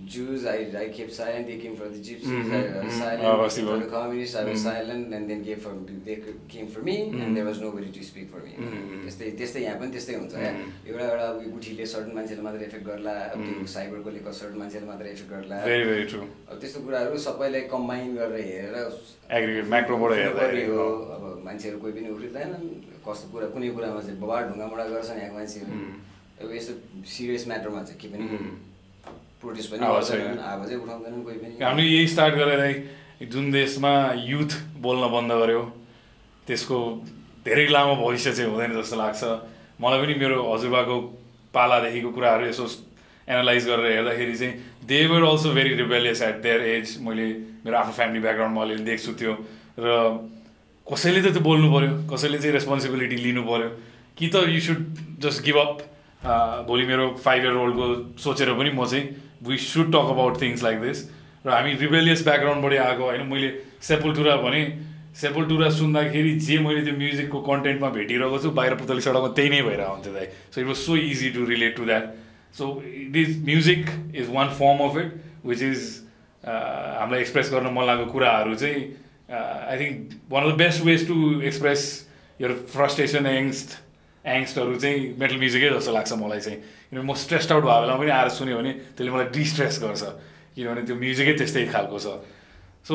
Jews, I, I kept silent, they came for the gypsies, Mhm, I was mhm. silent, Oh, they I came what- the communists, I was silent, and then gave for, they came for me, and there was nobody to speak for me. त्यस्तै त्यस्तै यहाँ पनि त्यस्तै हुन्छ क्या एउटा एउटा गुठीले certain मान्छेले मात्र इफेक्ट गर्ला अब त्यो साइबरकोले सर्टन मान्छेले मात्र इफेक्ट गर्ला अब त्यस्तो कुराहरू सबैलाई कम्बाइन गरेर हेरेर Aggregate, macroबाट हेर्दाखेरि, हो। अब मान्छेहरू कोही पनि उफ्रिँदैन कस्तो कुरा कुनै कुरामा चाहिँ बबाड ढुङ्गामुढा गर्छन् यहाँको मान्छेहरू अब यस्तो सिरियस म्याटरमा चाहिँ के पनि प्रोटेस्ट पनि आवाज गर्दैनन् छैन। आवाजै उठाउँदैनन् कोही पनि। हामीले यही स्टार्ट गरेर जुन देशमा युथ बोल्न बन्द गर्यो त्यसको धेरै लामो भविष्य चाहिँ हुँदैन जस्तो लाग्छ। मलाई पनि मेरो हजुरबाको पालादेखिको कुराहरू यसो एनालाइज गरेर हेर्दाखेरि चाहिँ they were also very rebellious at their age मैले मेरो आफ्नो फ्यामिली ब्याकग्राउन्डमा अलिअलि देख्छु त्यो। र कसैले त त्यो बोल्नु पऱ्यो कसैले चाहिँ रेस्पोन्सिबिलिटी लिनु पऱ्यो कि त you should just give up भोलि मेरो फाइभ इयर ओल्डको सोचेर पनि म चाहिँ we should talk about things like this र हामी रिबेलियस ब्याकग्राउन्डबाटै आएको होइन मैले सेपुलटुरा भने सेपुलटुरा सुन्दाखेरि जे मैले त्यो म्युजिकको कन्टेन्टमा भेटिरहेको छु बाहिर पुतली सडकमा त्यही नै भइरहेको हुन्थ्यो दाइ। So it was so easy to relate to that so this music is one form of it which is हामीलाई एक्सप्रेस गर्न मन लागेको कुराहरू चाहिँ I think one of the best ways to express your frustration angst एङ्स्टहरू चाहिँ metal म्युजिकै जस्तो लाग्छ मलाई चाहिँ। किनभने म स्ट्रेस्ड आउट भएको बेलामा पनि आएर सुन्यो भने त्यसले मलाई डिस्ट्रेस गर्छ। किनभने त्यो म्युजिकै त्यस्तै खालको छ। सो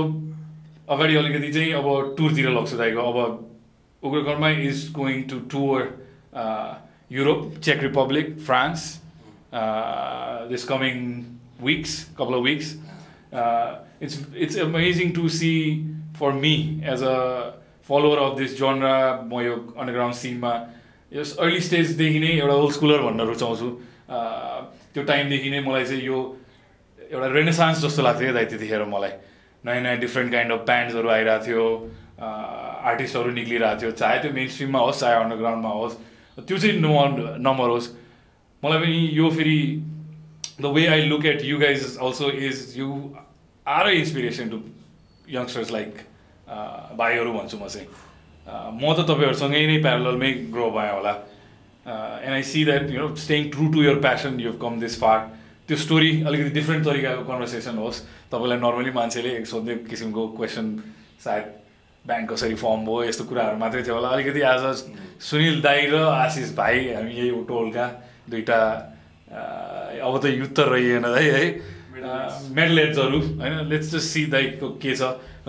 अगाडि अलिकति चाहिँ अब टुरतिर लग्छु दाइको। अब Ugrakarma is going to tour Europe check Republic France this coming weeks couple of weeks it's it's amazing to see for me as a follower of this genre म यो अन्डरग्राउन्ड सिनमा यस अर्ली स्टेजदेखि नै एउटा ओल्ड स्कुलर भन्न रुचाउँछु। त्यो टाइमदेखि नै मलाई चाहिँ यो एउटा रेनेसान्स जस्तो लाग्थ्यो दाइ त्यतिखेर मलाई। नयाँ नयाँ डिफ्रेन्ट काइन्ड अफ ब्यान्ड्सहरू आइरहेको थियो। आर्टिस्टहरू निक्लिरहेको थियो। चाहे त्यो मेन स्ट्रिममा होस् चाहे अन्डरग्राउन्डमा होस् त्यो चाहिँ नो नम्बर होस्। मलाई पनि यो फेरि the way I look at you guys also is you are a inspiration to youngsters like भाइहरू भन्छु म चाहिँ। म त तपाईँहरूसँगै नै प्यारलमै ग्रो भएँ होला. And I see that you know staying true to your passion you come this far त्यो स्टोरी अलिकति डिफ्रेन्ट तरिकाको कन्भर्सेसन होस्। तपाईँलाई नर्मली मान्छेले सोध्ने किसिमको क्वेसन सायद ब्याङ्क कसरी फर्म भयो यस्तो कुराहरू मात्रै थियो होला। अलिकति आज सुनिल दाई र आशिष भाइ हामी यही टोलका दुइटा uh, अब त युथ त रहिएन दाइ है। मेडल हेड्सहरू होइन लेट्स जस्ट सी दाइको के छ।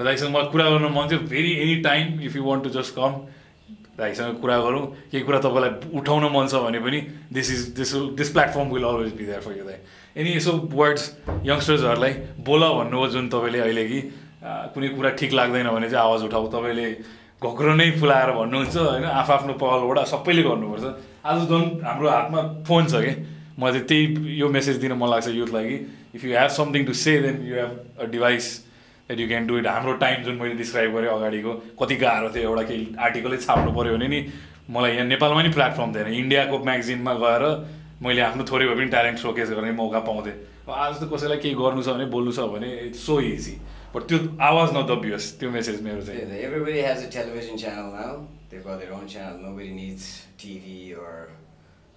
दाइसँग मलाई कुरा गर्न मन थियो very any time if you want to just come दाइसँग कुरा गरौँ। केही कुरा तपाईँलाई उठाउन मन छ भने पनि this is this this platform will always be there for you दाइ। एनी यसो वर्ड्स यङ्स्टर्सहरूलाई बोल भन्नुभयो जुन तपाईँले अहिले कि कुनै कुरा ठिक लाग्दैन भने चाहिँ आवाज उठाऊ। तपाईँले घोक्रो नै फुलाएर भन्नुहुन्छ होइन? आफ्नो पहलबाट सबैले गर्नुपर्छ। आज झन् हाम्रो हातमा फोन छ कि मलाई चाहिँ त्यही यो मेसेज दिन मन लाग्छ युथलाई कि if you have something to say then you have a device that you can do it हाम्रो टाइम जुन मैले डिस्क्राइब गरेँ अगाडिको कति गाह्रो थियो एउटा केही आर्टिकलै छाप्नु पऱ्यो भने नि मलाई यहाँ नेपालमा नि प्लेटफर्म थिएन। इन्डियाको म्यागजिनमा गएर मैले आफ्नो थोरै भए पनि ट्यालेन्ट सोकेस गर्ने मौका पाउँथेँ। आज त कसैलाई केही गर्नु छ भने बोल्नु छ भने इट्स सो इजी बट त्यो आवाज नदबियोस् त्यो मेसेज मेरो चाहिँ। A television channel now. They've got their own channel. Nobody needs TV or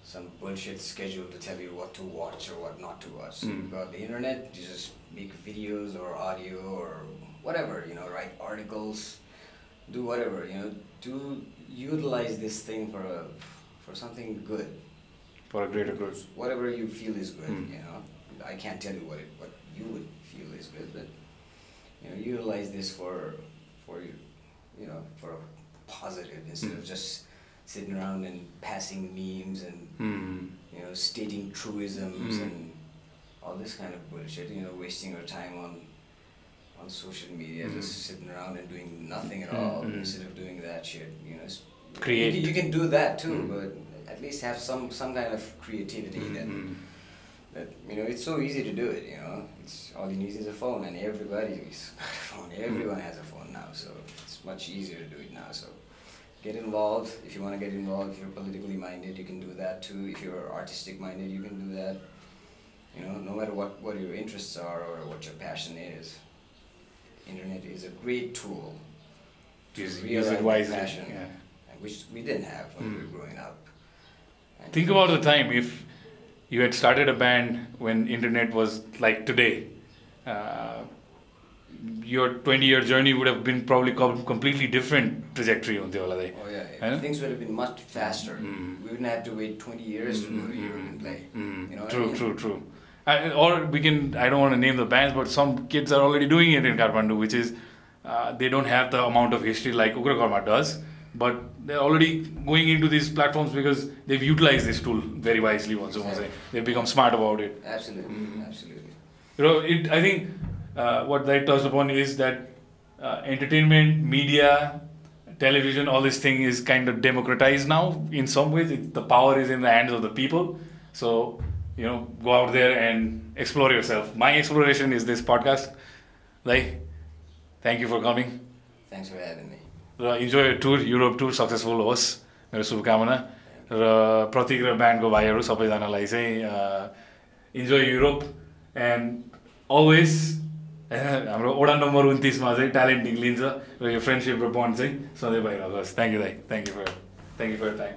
some bullshit schedule to tell you what to watch or what not to watch. Mm. But the internet, you just make videos or audio or whatever, you know, write articles, do whatever, you know, to utilize this thing for a, for something good. For a greater good. Whatever you feel is good, mm. you know. I can't tell you what it, what you would feel is good, but you know, utilize this for for you, you know, for a positive instead mm. of just sitting around and passing memes and you know stating truisms Mm. and all this kind of bullshit. You know, wasting your time on on social media, Mm. just sitting around and doing nothing at Mm, all mm. instead of doing that shit. You know, Create. You, you can do that too, Mm. but at least have some some kind of creativity that that you know it's so easy to do it you know it's all you need is a phone and everybody's *laughs* got a phone everyone has a phone now so it's much easier to do it now so get involved if you want to get involved if you're politically minded you can do that too if you're artistic minded you can do that you know no matter what what your interests are or what your passion is internet is a great tool to Use, use it wisely. passion Yeah. which we didn't have when we Mm. were growing up And- Think about the time if you had started a band when internet was like today. Uh, your 20 year journey would have been probably completely different trajectory on the holiday. Oh yeah, Huh? things would have been much faster. Mm. We wouldn't have to wait 20 years to go to Europe and play. Mm. You know what I true, mean? true, true. I, or we can, I don't want to name the bands, but some kids are already doing it in Kathmandu, which is uh, they don't have the amount of history like Ugrakarma does, but they're already going into these platforms because they've utilized this tool very wisely, once I say. They've become smart about it. Absolutely, Mm. absolutely. You know, it, I think uh, what they touched upon is that uh, entertainment, media, television, all this thing is kind of democratized now. In some ways, it, the power is in the hands of the people. So, you know, go out there and explore yourself. My exploration is this podcast. Like, thank you for coming. Thanks for having me. र enjoy tour Europe tour successful होस् मेरो शुभकामना र प्रतीक र ब्यान्डको भाइहरू सबैजनालाई चाहिँ enjoy Europe and always *laughs* हाम्रो वडा नम्बर उन्तिसमा चाहिँ ट्यालेन्ट निक्लिन्छ र यो फ्रेन्डसिप र बन्ड चाहिँ सधैँ भइरहेको होस् थ्याङ्क यू दाई thank you for thank you for time